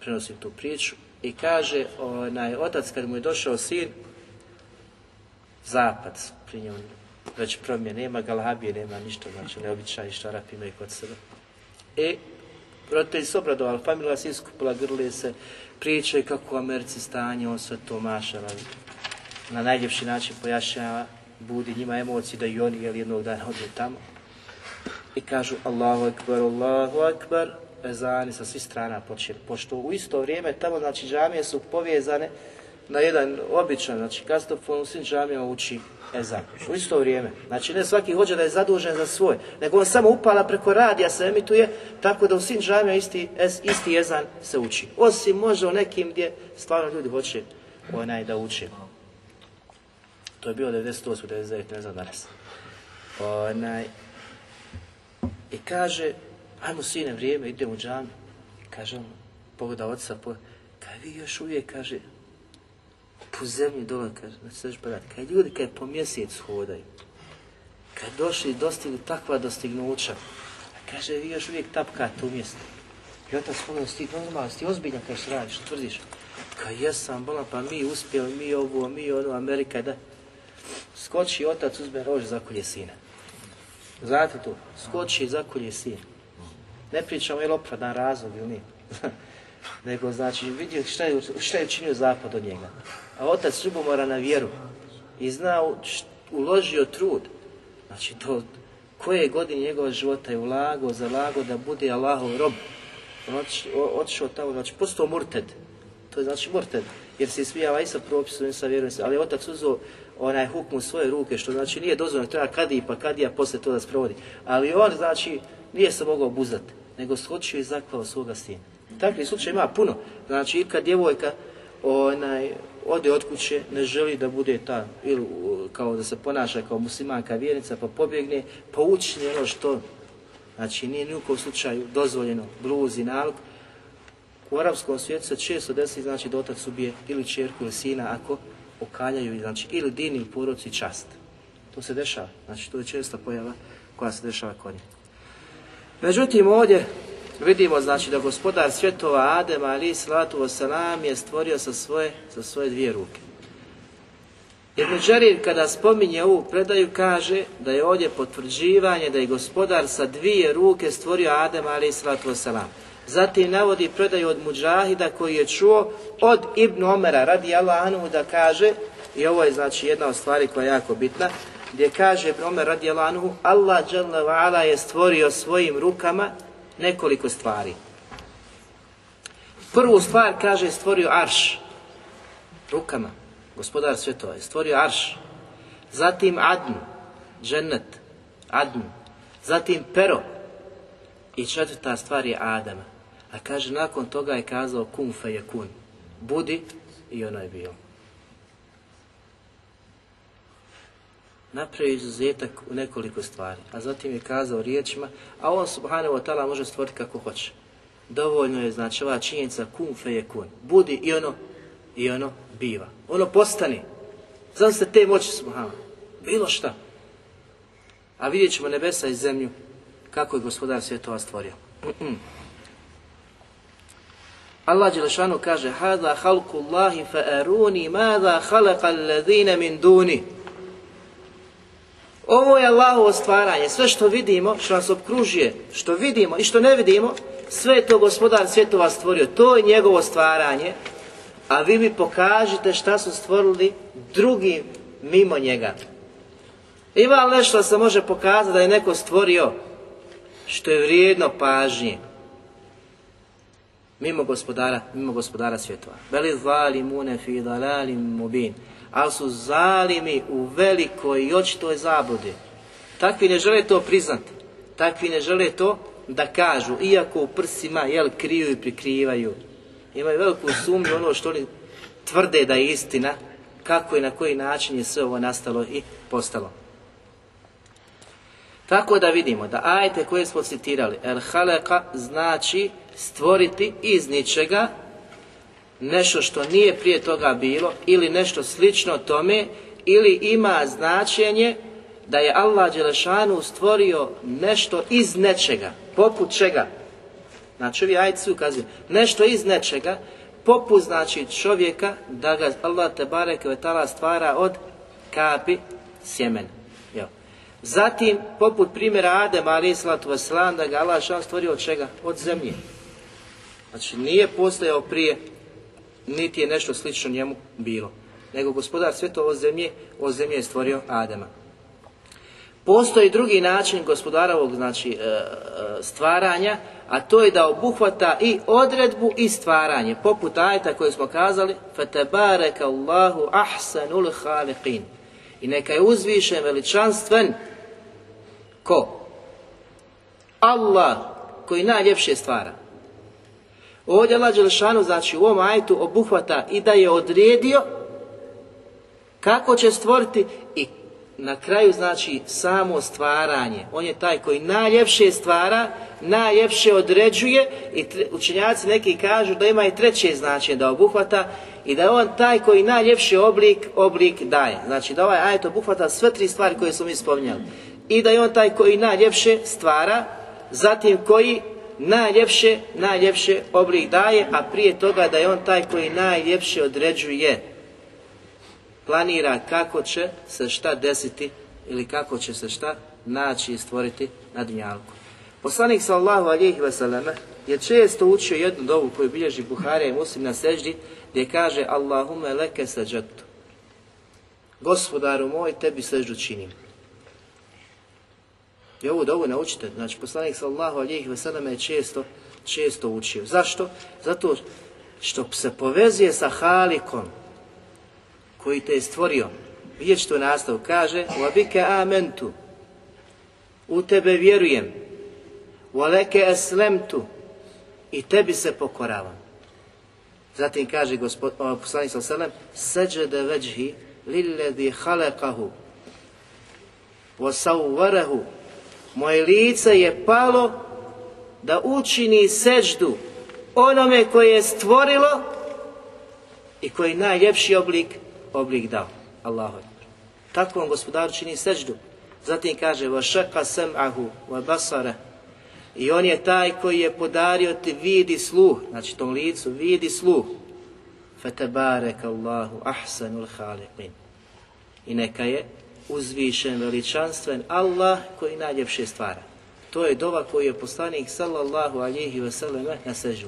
prenosim tu priču, i kaže, onaj, otac kad mu je došao sin, zapad pri njom, već promjene, nema galabije, nema ništa, znači neobičaj što Arap imaju kod sebe. I e, roditelji se obradovali, familija se iskupila, grlije se, priče kako u Americi stanje, on sve to mašala, na najljepši način pojašnjava, budi njima emocije da i oni jel, jednog dana odu tamo. I kažu Allahu akbar, Allahu akbar, ezani sa svih strana počinju. Pošto u isto vrijeme tamo znači džamije su povezane na jedan običan, znači kastofon u svim džamijama uči ezan. U isto vrijeme. Znači ne svaki hođa da je zadužen za svoj, nego on samo upala preko radija se emituje, tako da u svim džamijama isti, es, isti ezan se uči. Osim možda u nekim gdje stvarno ljudi hoće onaj da uči. To je bio 98, 99, ne znam danas. Onaj, I kaže, ajmo sine vrijeme, idem u džam. Kaže on, pogleda oca, po, kaj vi još uvijek, kaže, po zemlji dole, kaže, na ljudi kaj po mjesec hodaju, kad došli dostigli takva dostignuća, kaže, vi još uvijek tapkate u mjestu I otac pogleda, sti, normalno, sti ozbiljan kaj radiš, tvrdiš. Kao, jesam, bola pa mi uspjeli, mi ovo, mi ono, Amerika, da. Skoči otac, uzme rož, zakolje sina. Znate tu, skoči i zakolje sin. Ne pričamo je li opravdan razlog ili nije. *laughs* Nego znači vidio šta je, šta je činio zapad od njega. A otac ljubomora na vjeru i zna uložio trud. Znači to koje godine njegova života je ulago, zalago da bude Allahov rob. On otišao tamo, znači postao murted. To je znači murted, jer se ismijava i sa propisom i sa vjerom. ali otac uzeo onaj hukmu svoje ruke, što znači nije dozvoljeno, treba kadiji pa kadija poslije to da sprovodi. Ali on znači nije se mogao obuzdati, nego skočio i zakvao svoga sina. Takvih slučaj ima puno. Znači i kad djevojka onaj, ode od kuće, ne želi da bude ta, ili kao da se ponaša kao muslimanka vjernica, pa pobjegne, pa ono što, znači nije ni u kojem slučaju dozvoljeno, bluzi, nalog. U arapskom svijetu se često desi, znači da otac ubije ili čerku ili sina ako okaljaju znači, ili din ili poruci čast. To se dešava, znači to je česta pojava koja se dešava kod njih. Međutim, ovdje vidimo znači da gospodar svjetova Adem ali salatu wasalam je stvorio sa svoje, sa svoje dvije ruke. Jer Međerir kada spominje ovu predaju kaže da je ovdje potvrđivanje da je gospodar sa dvije ruke stvorio Adem ali salatu wasalam. Zatim navodi predaju od Muđahida koji je čuo od Ibn Omera radi anhu da kaže, i ovo je znači jedna od stvari koja je jako bitna, gdje kaže Ibn Omer radi anhu, Allah ala je stvorio svojim rukama nekoliko stvari. Prvu stvar kaže stvorio arš, rukama, gospodar svjetova, stvorio arš. Zatim adn, džennet, adn. Zatim pero. I četvrta stvar je Adama. A kaže, nakon toga je kazao kun fe je kun. Budi i ono je bilo. Napravio izuzetak u nekoliko stvari, a zatim je kazao riječima, a on subhanahu wa ta'ala može stvoriti kako hoće. Dovoljno je znači ova činjenica kun fe je kun. Budi i ono, i ono biva. Ono postani. Znam se te moći subhanahu. Bilo šta. A vidjet ćemo nebesa i zemlju kako je gospodar svjetova stvorio. Allah Đelešanu kaže Hada halku Allahi fa aruni mada min duni. Ovo je Allahovo stvaranje. Sve što vidimo, što nas okružuje, što vidimo i što ne vidimo, sve to gospodar svjetova stvorio. To je njegovo stvaranje. A vi mi pokažite šta su stvorili drugi mimo njega. Ima li nešto se može pokazati da je neko stvorio što je vrijedno pažnje? mimo gospodara, mimo gospodara svjetova. Veli zalimune fi dalalim mubin. Ali su zalimi u velikoj i očitoj zabudi. Takvi ne žele to priznati. Takvi ne žele to da kažu, iako u prsima jel, kriju i prikrivaju. Imaju veliku sumnju ono što oni tvrde da je istina, kako i na koji način je sve ovo nastalo i postalo. Tako da vidimo da ajte koje smo citirali, el haleka znači stvoriti iz ničega nešto što nije prije toga bilo ili nešto slično tome ili ima značenje da je Allah Đelešanu stvorio nešto iz nečega, poput čega. Znači ovi ajci ukazuju, nešto iz nečega, poput znači čovjeka da ga Allah te stvara od kapi sjemena. Zatim, poput primjera Adem, ali i da ga Allah stvorio od čega? Od zemlje. Znači nije postojao prije, niti je nešto slično njemu bilo. Nego gospodar sve to ovo zemlje, ovo zemlje je stvorio Adama. Postoji drugi način gospodarovog znači, e, e, stvaranja, a to je da obuhvata i odredbu i stvaranje, poput ajta koju smo kazali فَتَبَارَكَ Allahu ahsanul khaliqin I neka je uzvišen veličanstven ko? Allah koji najljepše stvara. Ovdje Allah Đelešanu, znači u ovom ajtu obuhvata i da je odredio kako će stvoriti i na kraju znači samo stvaranje. On je taj koji najljepše stvara, najljepše određuje i učenjaci neki kažu da ima i treće značenje da obuhvata i da je on taj koji najljepši oblik, oblik daje. Znači da ovaj ajet obuhvata sve tri stvari koje smo mi spominjali. I da je on taj koji najljepše stvara, zatim koji najljepše, najljepše oblik daje, a prije toga da je on taj koji najljepše određuje, planira kako će se šta desiti ili kako će se šta naći i stvoriti na dnjalku. Poslanik sallahu alijih vasalama je često učio jednu dovu koju bilježi Buharija i Muslim na seždi gdje kaže Allahume leke sađatu. Gospodaru moj, tebi seždu činim. I znači, ovu dovu naučite. Znači, poslanik sallahu alijih me je često, često učio. Zašto? Zato što se povezuje sa Halikom koji te je stvorio. Vidjet što nastav kaže وَبِكَ آمَنْتُ U tebe vjerujem وَلَكَ أَسْلَمْتُ I tebi se pokoravam. Zatim kaže gospod, o, poslanik sa seđe de veđhi lilledi halekahu moje lice je palo da učini seždu onome koje je stvorilo i koji je najljepši oblik, oblik dao. Allahu Tako vam gospodar čini seždu. Zatim kaže, vašaka sem I on je taj koji je podario ti vidi sluh, znači tom licu vidi sluh. Fetebarek Allahu ahsanul I neka je uzvišen, veličanstven Allah koji najljepše stvara. To je dova koju je poslanik sallallahu alihi wasallam na sežu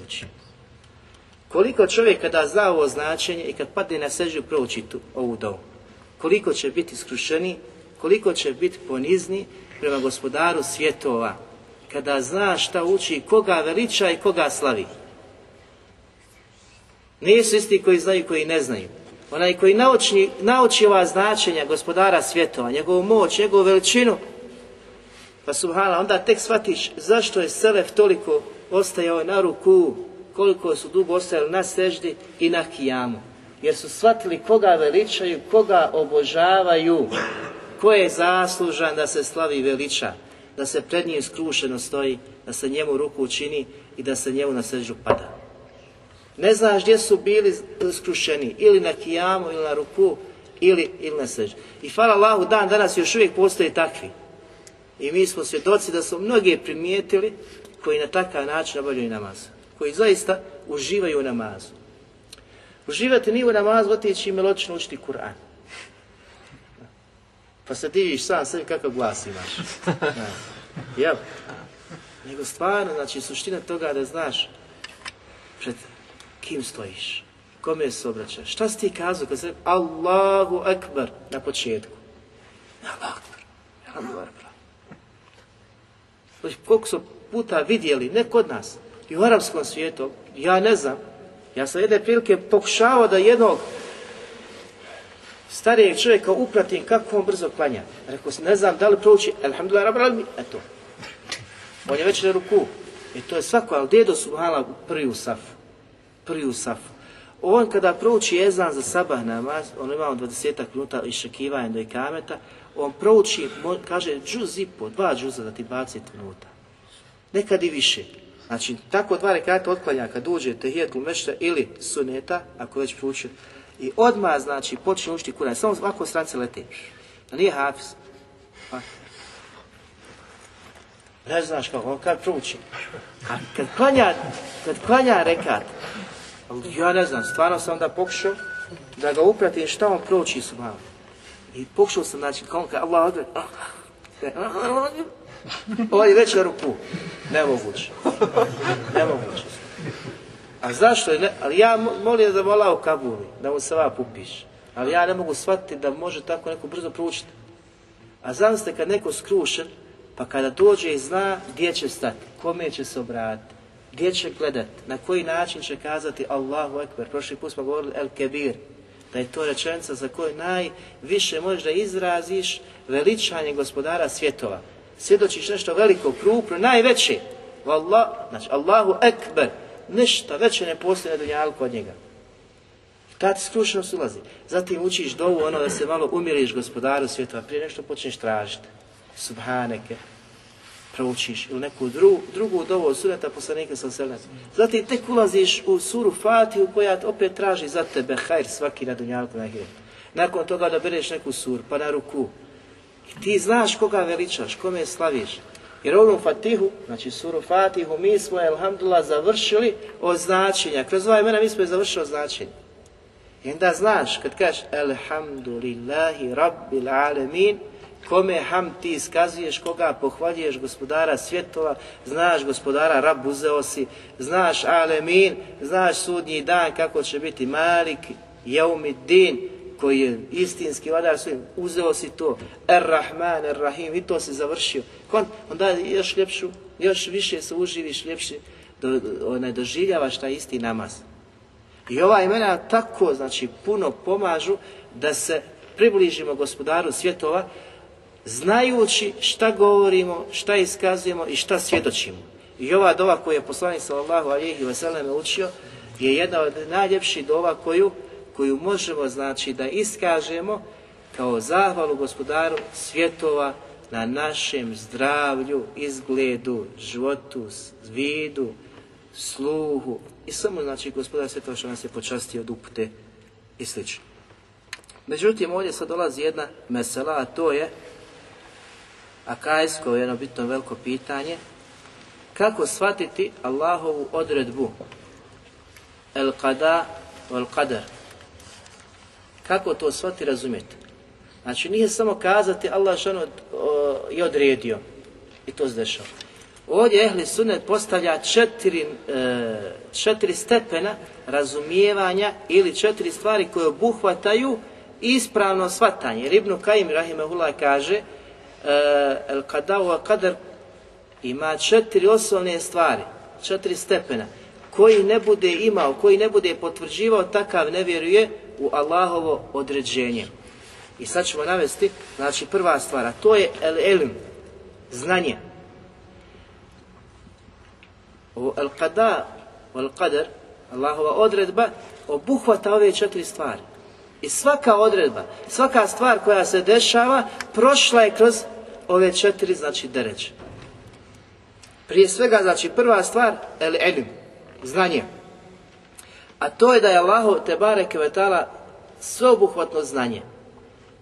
Koliko čovjek kada zna ovo značenje i kad padne na sežu prouči ovu dovu, koliko će biti skrušeni, koliko će biti ponizni prema gospodaru svjetova, kada zna šta uči, koga veliča i koga slavi. Nisu isti koji znaju koji ne znaju. Onaj koji nauči, nauči ova značenja gospodara svjetova, njegovu moć, njegovu veličinu, pa subhala, onda tek shvatiš zašto je Selef toliko ostajao na ruku, koliko su dugo ostajali na seždi i na kijamu. Jer su shvatili koga veličaju, koga obožavaju, ko je zaslužan da se slavi veliča, da se pred njim skrušeno stoji, da se njemu ruku učini i da se njemu na seždu pada. Ne znaš gdje su bili skrušeni, ili na kijamu, ili na ruku, ili, ili na seđu. I hvala Allahu, dan danas još uvijek postoje takvi. I mi smo svjedoci da su mnogi primijetili koji na takav način obavljaju namaz. Koji zaista uživaju u namazu. Uživati nije u namazu otići i meločno učiti Kur'an. Pa se diviš sam sebi kakav glas imaš. *laughs* Jel? Nego stvarno, znači suština toga da znaš pred Kim stojiš? Kome se obraćaš? Šta si ti kazao kad se Allahu Akbar na početku? Allahu Akbar. Allahu znači, Koliko su puta vidjeli, ne kod nas, i u arapskom svijetu, ja ne znam. Ja sam jedne prilike pokušavao da jednog starijeg čovjeka upratim kako on brzo klanja. Rekao sam, ne znam da li prouči, alhamdulillah, mi, eto. On je već na ruku. I to je svako, ali dedo u prvi u safu prvi u safu. On kada prouči jezan za sabah namaz, on ima 20 minuta iščekivanja do ikameta, on prouči, kaže, džuz i po, dva džuza da ti 20 minuta. Nekad i više. Znači, tako dva rekata otklanja kad uđe tehijet u ili suneta, ako već proučio, i odmah, znači, počne učiti kuna. Samo ovako strance lete. Da nije hafiz. Pa. Ne znaš kako, on kad prouči. kad klanja, kad klanja rekat, ja ne znam, stvarno sam onda pokušao da ga upratim šta on proči su malo. I pokušao sam, znači, kao on kaže, Allah, *laughs* ovaj već na ruku. Nemoguće. Nemoguće. A zašto je? ali ja molim da vola u Kabuli, da mu se va pupiš. Ali ja ne mogu shvatiti da može tako neko brzo proučiti. A znam ste kad neko skrušen, pa kada dođe i zna gdje će stati, kome će se obratiti, gdje će gledat? Na koji način će kazati Allahu Ekber? Prošli put smo govorili El Kebir. Da je to rečenica za koju najviše možeš da izraziš veličanje gospodara svjetova. Svjedočiš nešto veliko, krupno, najveće. Allah, znači Allahu Ekber. Ništa veće ne postoji na dunjalku od njega. Kad skrušenost ulazi. Zatim učiš dovu ono da se malo umiriš gospodaru svjetova. Prije nešto počneš tražiti. Subhaneke, proučiš ili neku drugu, drugu od suneta poslanika sa selem. Zatim tek ulaziš u suru Fatihu koja opet traži za tebe hajr svaki na dunjalku na hiru. Nakon toga da bereš neku sur, pa na ruku. I ti znaš koga veličaš, kome slaviš. Jer ovu Fatihu, znači suru Fatihu, mi smo, alhamdulillah, završili od značenja. Kroz ova imena mi smo je završili od značenja. I onda znaš, kad kažeš, alhamdulillahi rabbil alemin, Kome ham ti iskazuješ, koga pohvaljuješ gospodara svjetova, znaš gospodara rab uzeo si, znaš alemin, znaš sudnji dan kako će biti malik, jeumidin, koji je istinski vladar svojim, uzeo si to, er-Rahman, rahim i to si završio. Kon, onda još ljepšu, još više se uživiš, ljepši, do, doživljavaš taj isti namaz. I ova imena tako, znači, puno pomažu da se približimo gospodaru svjetova, znajući šta govorimo, šta iskazujemo i šta svjedočimo. I ova dova koju je poslanik sallallahu ve sellem učio je jedna od najljepših dova koju, koju možemo znači da iskažemo kao zahvalu gospodaru svjetova na našem zdravlju, izgledu, životu, vidu, sluhu i samo znači gospodar svjetova što nas je počastio od upute i slično. Međutim, ovdje sad dolazi jedna mesela, a to je akajsko je jedno bitno veliko pitanje, kako shvatiti Allahovu odredbu el kada el qadar. Kako to shvati razumjeti? Znači nije samo kazati Allah što je odredio i to se dešava. Ovdje Ehli Sunnet postavlja četiri, e, četiri stepena razumijevanja ili četiri stvari koje obuhvataju ispravno shvatanje. Ribnu Kajim Rahimehullah kaže Eh, el kadao kader ima četiri osnovne stvari, četiri stepena. Koji ne bude imao, koji ne bude potvrđivao, takav ne vjeruje u Allahovo određenje. I sad ćemo navesti, znači prva stvar, a to je el elim, znanje. Ovo el kada, el Allahova odredba, obuhvata ove četiri stvari. I svaka odredba, svaka stvar koja se dešava, prošla je kroz ove četiri, znači, dereć. Prije svega, znači, prva stvar, el znanje. A to je da je Allahu te bareke vetala sveobuhvatno znanje.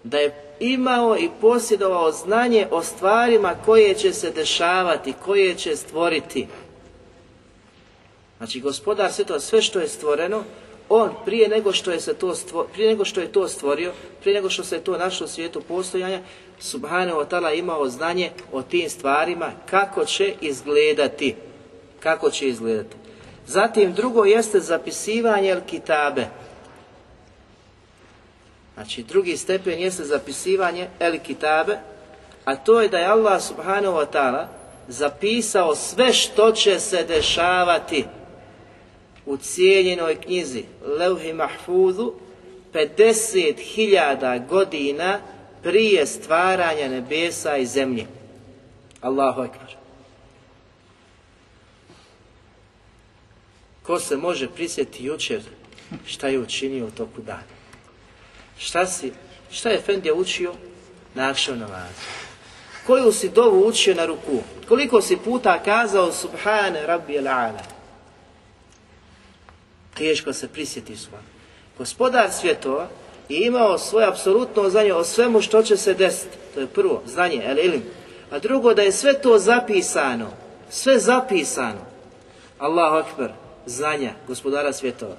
Da je imao i posjedovao znanje o stvarima koje će se dešavati, koje će stvoriti. Znači, gospodar sve to, sve što je stvoreno, on prije nego što je to stvorio, prije nego što je to stvorio, prije nego što se to našlo u svijetu postojanja, Subhanahu wa ta'ala imao znanje o tim stvarima kako će izgledati. Kako će izgledati. Zatim drugo jeste zapisivanje el kitabe. Znači drugi stepen jeste zapisivanje el kitabe, a to je da je Allah subhanahu wa ta'ala zapisao sve što će se dešavati u cijeljenoj knjizi Levhi Mahfuzu 50.000 godina prije stvaranja nebesa i zemlje. Allahu Ekber. Ko se može prisjetiti jučer šta je učinio u toku dana? Šta, si, šta je Fendija učio? na vas. Koju si dovu učio na ruku? Koliko si puta kazao Subhane Rabbi ala? Teško se prisjeti sva. Gospodar svjetova je imao svoje apsolutno znanje o svemu što će se desiti. To je prvo, znanje, el ilim. A drugo, da je sve to zapisano. Sve zapisano. Allahu akbar, znanja gospodara svjetova.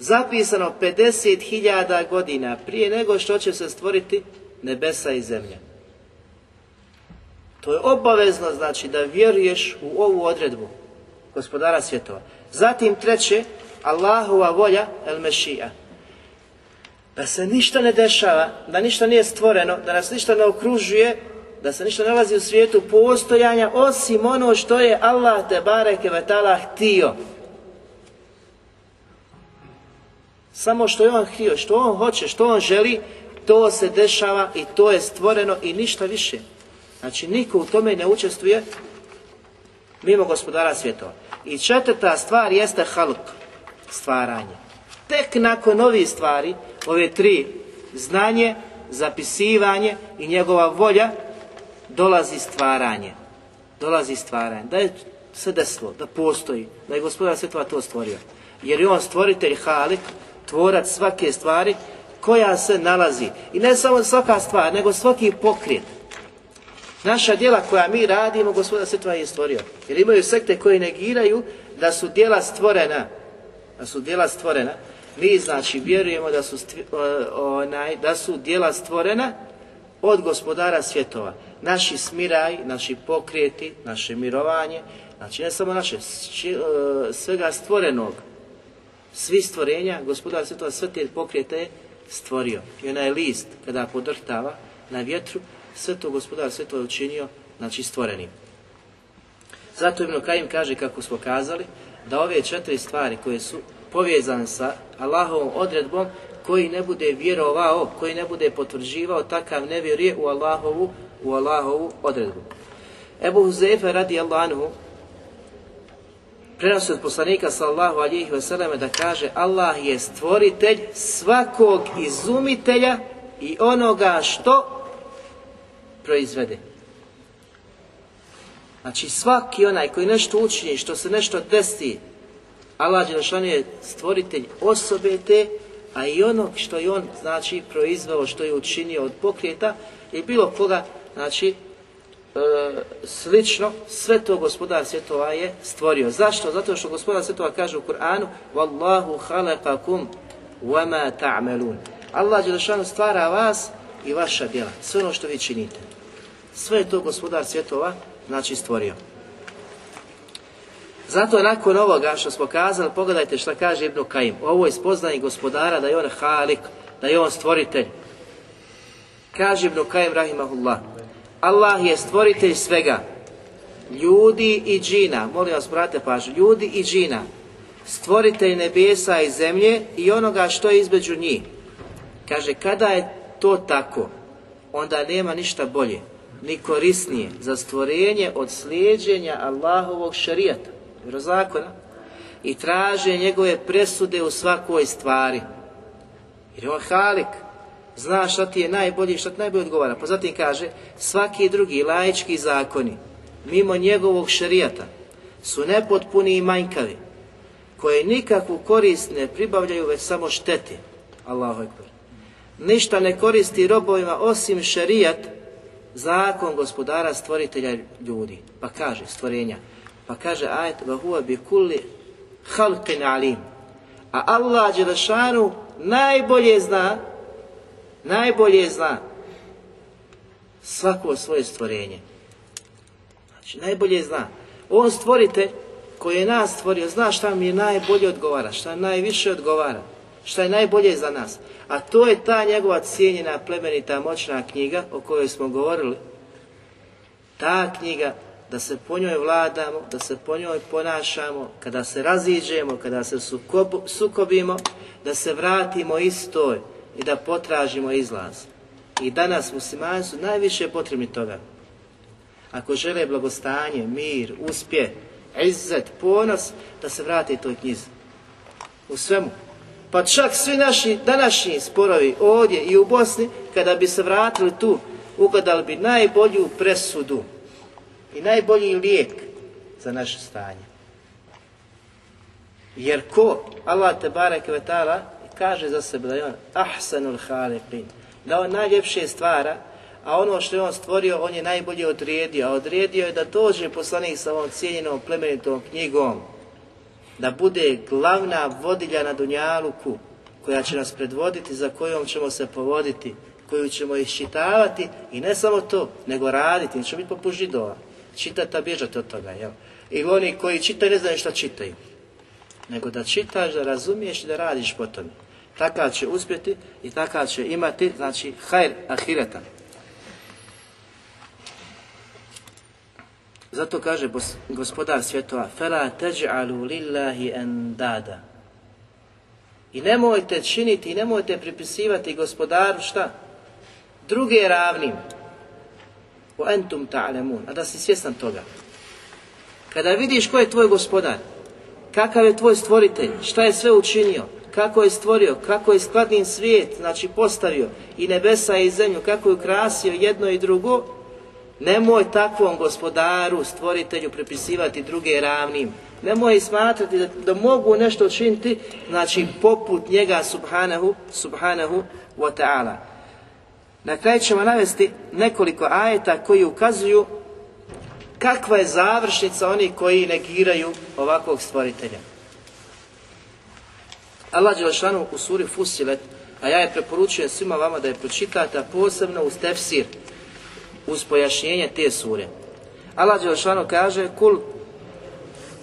Zapisano 50.000 godina prije nego što će se stvoriti nebesa i zemlja. To je obavezno znači da vjeruješ u ovu odredbu gospodara svjetova. Zatim treće, Allahova volja, el mešija. Da se ništa ne dešava, da ništa nije stvoreno, da nas ništa ne okružuje, da se ništa nalazi u svijetu postojanja osim ono što je Allah te bareke tala htio. Samo što je on htio, što on hoće, što on želi, to se dešava i to je stvoreno i ništa više. Znači niko u tome ne učestvuje mimo gospodara svjetova. I četvrta stvar jeste haluk stvaranje. Tek nakon ovih stvari, ove tri, znanje, zapisivanje i njegova volja, dolazi stvaranje. Dolazi stvaranje. Da je se desilo, da postoji, da je gospodar svjetova to stvorio. Jer je on stvoritelj Halik, tvorac svake stvari koja se nalazi. I ne samo svaka stvar, nego svaki pokrijet. Naša djela koja mi radimo, gospodar svjetova je stvorio. Jer imaju sekte koji negiraju da su djela stvorena da su djela stvorena, mi znači vjerujemo da su, da su djela stvorena od gospodara svjetova. Naši smiraj, naši pokrijeti, naše mirovanje, znači ne samo naše, e, svega stvorenog, svi stvorenja, gospodar svjetova sve te pokrijete je stvorio. I onaj list, kada podrtava na vjetru, sve to gospodar svjetova je učinio, znači stvorenim. Zato Ibn Kajim kaže kako smo kazali, da ove četiri stvari koje su povezane sa Allahovom odredbom, koji ne bude vjerovao, koji ne bude potvrđivao, takav ne vjeruje u Allahovu, u Allahovu odredbu. Ebu Huzefe radi Allahu prenosi od poslanika sallahu alijih veseleme da kaže Allah je stvoritelj svakog izumitelja i onoga što proizvede. Znači svaki onaj koji nešto učini, što se nešto desi, Allah je stvoritelj osobe te, a i ono što je on znači proizveo, što je učinio od pokreta i bilo koga znači e, slično, sve to gospodar svjetova je stvorio. Zašto? Zato što gospodar svjetova kaže u Kur'anu Wallahu halakakum wama Allah stvara vas i vaša djela, sve ono što vi činite. Sve je to gospodar svjetova znači stvorio. Zato nakon ovoga što smo kazali, pogledajte što kaže Ibnu Kajim. Ovo je spoznanje gospodara da je on halik, da je on stvoritelj. Kaže Ibnu Kajim rahimahullah. Allah je stvoritelj svega. Ljudi i džina, molim vas brate pažnju, ljudi i džina. Stvoritelj nebesa i zemlje i onoga što je između njih. Kaže, kada je to tako, onda nema ništa bolje ni korisnije za stvorenje od slijeđenja Allahovog šarijata, vjerozakona, i traže njegove presude u svakoj stvari. Jer on halik, zna šta ti je najbolji i šta ti najbolje odgovara. Pa zatim kaže, svaki drugi laički zakoni, mimo njegovog šarijata, su nepotpuni i manjkavi, koje nikakvu korist ne pribavljaju, već samo šteti. Allahu Ekber. Ništa ne koristi robovima osim šerijat zakon gospodara stvoritelja ljudi. Pa kaže, stvorenja. Pa kaže ajet, bi kulli halqin alim. A Allah Đelešanu najbolje zna, najbolje zna svako svoje stvorenje. Znači, najbolje zna. On stvorite koji je nas stvorio, zna šta mi je najbolje odgovara, šta najviše odgovara šta je najbolje za nas. A to je ta njegova cijenjena plemenita moćna knjiga o kojoj smo govorili. Ta knjiga da se po njoj vladamo, da se po njoj ponašamo, kada se raziđemo, kada se sukobimo, da se vratimo istoj i da potražimo izlaz. I danas muslimani su najviše potrebni toga. Ako žele blagostanje, mir, uspjeh, izuzet ponos, da se vrati toj knjizi. U svemu. Pa čak svi naši današnji sporovi ovdje i u Bosni, kada bi se vratili tu, ugledali bi najbolju presudu i najbolji lijek za naše stanje. Jer ko, Allah te barek kaže za sebe da je on ahsanul halepin, da on najljepše stvara, a ono što je on stvorio, on je najbolje odrijedio. a odredio je da dođe poslanik sa ovom cijenjenom plemenitom knjigom, da bude glavna vodilja na Dunjaluku koja će nas predvoditi, za kojom ćemo se povoditi, koju ćemo iščitavati i ne samo to, nego raditi, nećemo biti poput židova. Čitati, a bježati od toga, jel? I oni koji čitaju ne znaju šta čitaju. Nego da čitaš, da razumiješ i da radiš po tome. Takav će uspjeti i takav će imati, znači, hajr ahiretan. Zato kaže gospodar svjetova Fela teđ'alu lillahi Dada. I nemojte činiti i nemojte pripisivati gospodaru šta? Druge ravnim O entum A da si svjestan toga Kada vidiš ko je tvoj gospodar Kakav je tvoj stvoritelj Šta je sve učinio kako je stvorio, kako je skladnim svijet, znači postavio i nebesa i zemlju, kako je ukrasio jedno i drugo, Nemoj takvom gospodaru, stvoritelju, prepisivati druge ravnim. Nemoj smatrati da, da mogu nešto učiniti, znači poput njega subhanahu, subhanahu wa ta'ala. Na kraju ćemo navesti nekoliko ajeta koji ukazuju kakva je završnica onih koji negiraju ovakvog stvoritelja. Allah Đelšanu u suri Fusilet, a ja je preporučujem svima vama da je pročitate, a posebno uz tefsir, uz pojašnjenje te sure. Allah Đelšanu kaže Kul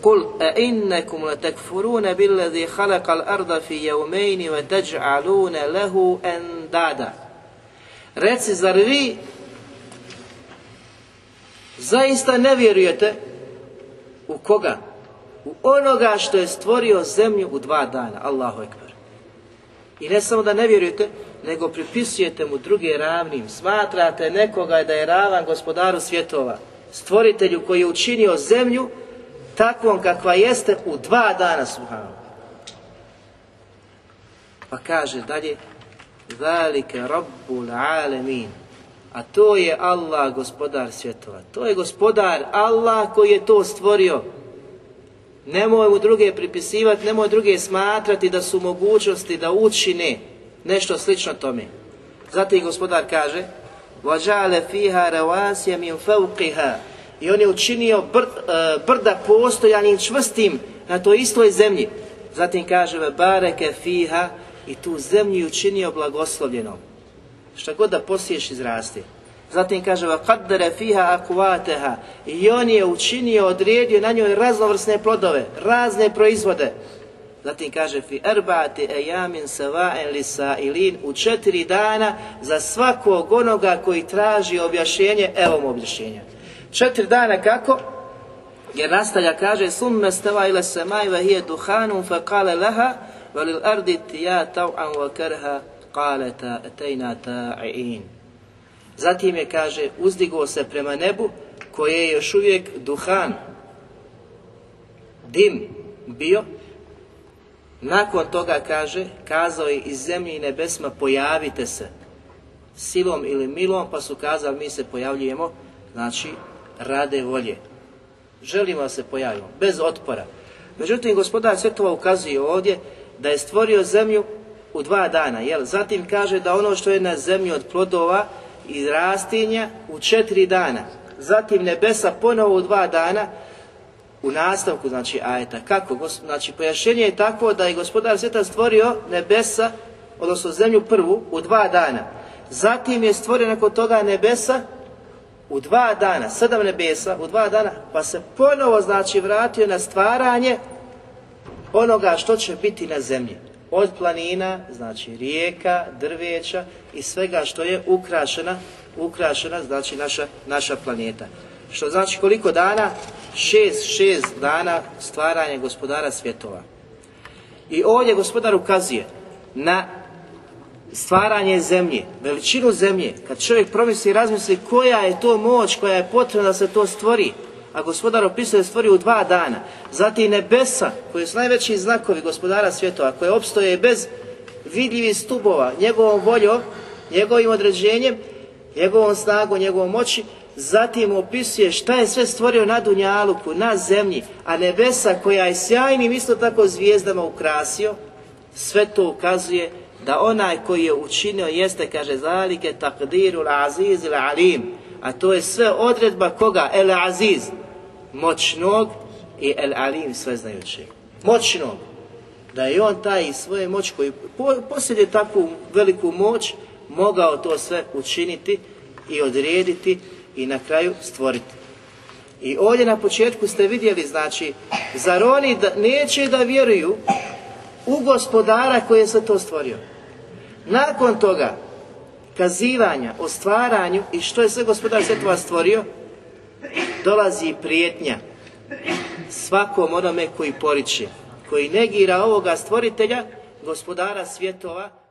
Kul e innekum le tekfurune khalaqa halakal arda fi jevmejni ve teđ'alune lehu endada. Reci, zar vi zaista ne vjerujete u koga? U onoga što je stvorio zemlju u dva dana. Allahu Ekber. I ne samo da ne vjerujete, nego pripisujete mu druge ravnim, smatrate nekoga da je ravan gospodaru svjetova, stvoritelju koji je učinio zemlju takvom kakva jeste u dva dana suhanu. Pa kaže dalje, velike Rabbul Alemin. A to je Allah, gospodar svjetova. To je gospodar Allah koji je to stvorio. Nemoj mu druge pripisivati, nemoj druge smatrati da su mogućnosti da učine Nešto slično tome. Zatim gospodar kaže وَجَعَلَ فِيهَا رَوَاسِيَ مِنْ فَوْقِهَا I on je učinio e, brda postojanim čvrstim na toj istoj zemlji. Zatim kaže وَبَارَكَ فِيهَا I tu zemlju je učinio blagoslovljenom. Šta god da posiješ izrasti. Zatim kaže وَقَدَّرَ فِيهَا أَكُوَاتَهَا I on je učinio, odrijedio na njoj raznovrsne plodove, razne proizvode. Zatim kaže fi erbati jamin savaen lisa ilin u četiri dana za svakog onoga koji traži objašnjenje, evo mu objašnjenja. Četiri dana kako? Jer nastavlja kaže summe stava ila semaj va hije duhanum fa kale leha velil ardi ta'in. Zatim je kaže uzdigo se prema nebu koje je još uvijek duhan, dim bio nakon toga kaže, kazao je iz zemlji i nebesma pojavite se silom ili milom, pa su kazali mi se pojavljujemo, znači rade volje. Želimo da se pojavimo, bez otpora. Međutim, gospodar Svetova ukazuje ovdje da je stvorio zemlju u dva dana, jel? Zatim kaže da ono što je na zemlji od plodova i rastinja u četiri dana. Zatim nebesa ponovo u dva dana, u nastavku znači ajeta. Kako? Znači pojašnjenje je takvo da je gospodar svijeta stvorio nebesa, odnosno zemlju prvu, u dva dana. Zatim je stvorio nakon toga nebesa u dva dana, sedam nebesa u dva dana, pa se ponovo znači vratio na stvaranje onoga što će biti na zemlji. Od planina, znači rijeka, drveća i svega što je ukrašena, ukrašena znači naša, naša planeta. Što znači koliko dana? Šest, šest dana stvaranje gospodara svjetova. I ovdje gospodar ukazuje na stvaranje zemlje, veličinu zemlje. Kad čovjek promisli i razmisli koja je to moć koja je potrebna da se to stvori, a gospodar opisuje da stvori u dva dana. Zatim nebesa, koji su najveći znakovi gospodara svjetova, koje opstoje bez vidljivih stubova, njegovom voljom, njegovim određenjem, njegovom snagom, njegovom moći, Zatim opisuje šta je sve stvorio na Dunjaluku, na zemlji, a nebesa koja je sjajnim isto tako zvijezdama ukrasio, sve to ukazuje da onaj koji je učinio jeste, kaže, zalike takdiru aziz ili alim, a to je sve odredba koga? El aziz, moćnog i el alim sveznajući. Moćnog, da je on taj i svoje moć koji posjeduje takvu veliku moć, mogao to sve učiniti i odrediti i na kraju stvoriti. I ovdje na početku ste vidjeli, znači, zar oni da, neće da vjeruju u gospodara koji je sve to stvorio. Nakon toga, kazivanja o stvaranju i što je sve gospodar to stvorio, dolazi prijetnja svakom onome koji poriče, koji negira ovoga stvoritelja, gospodara svjetova,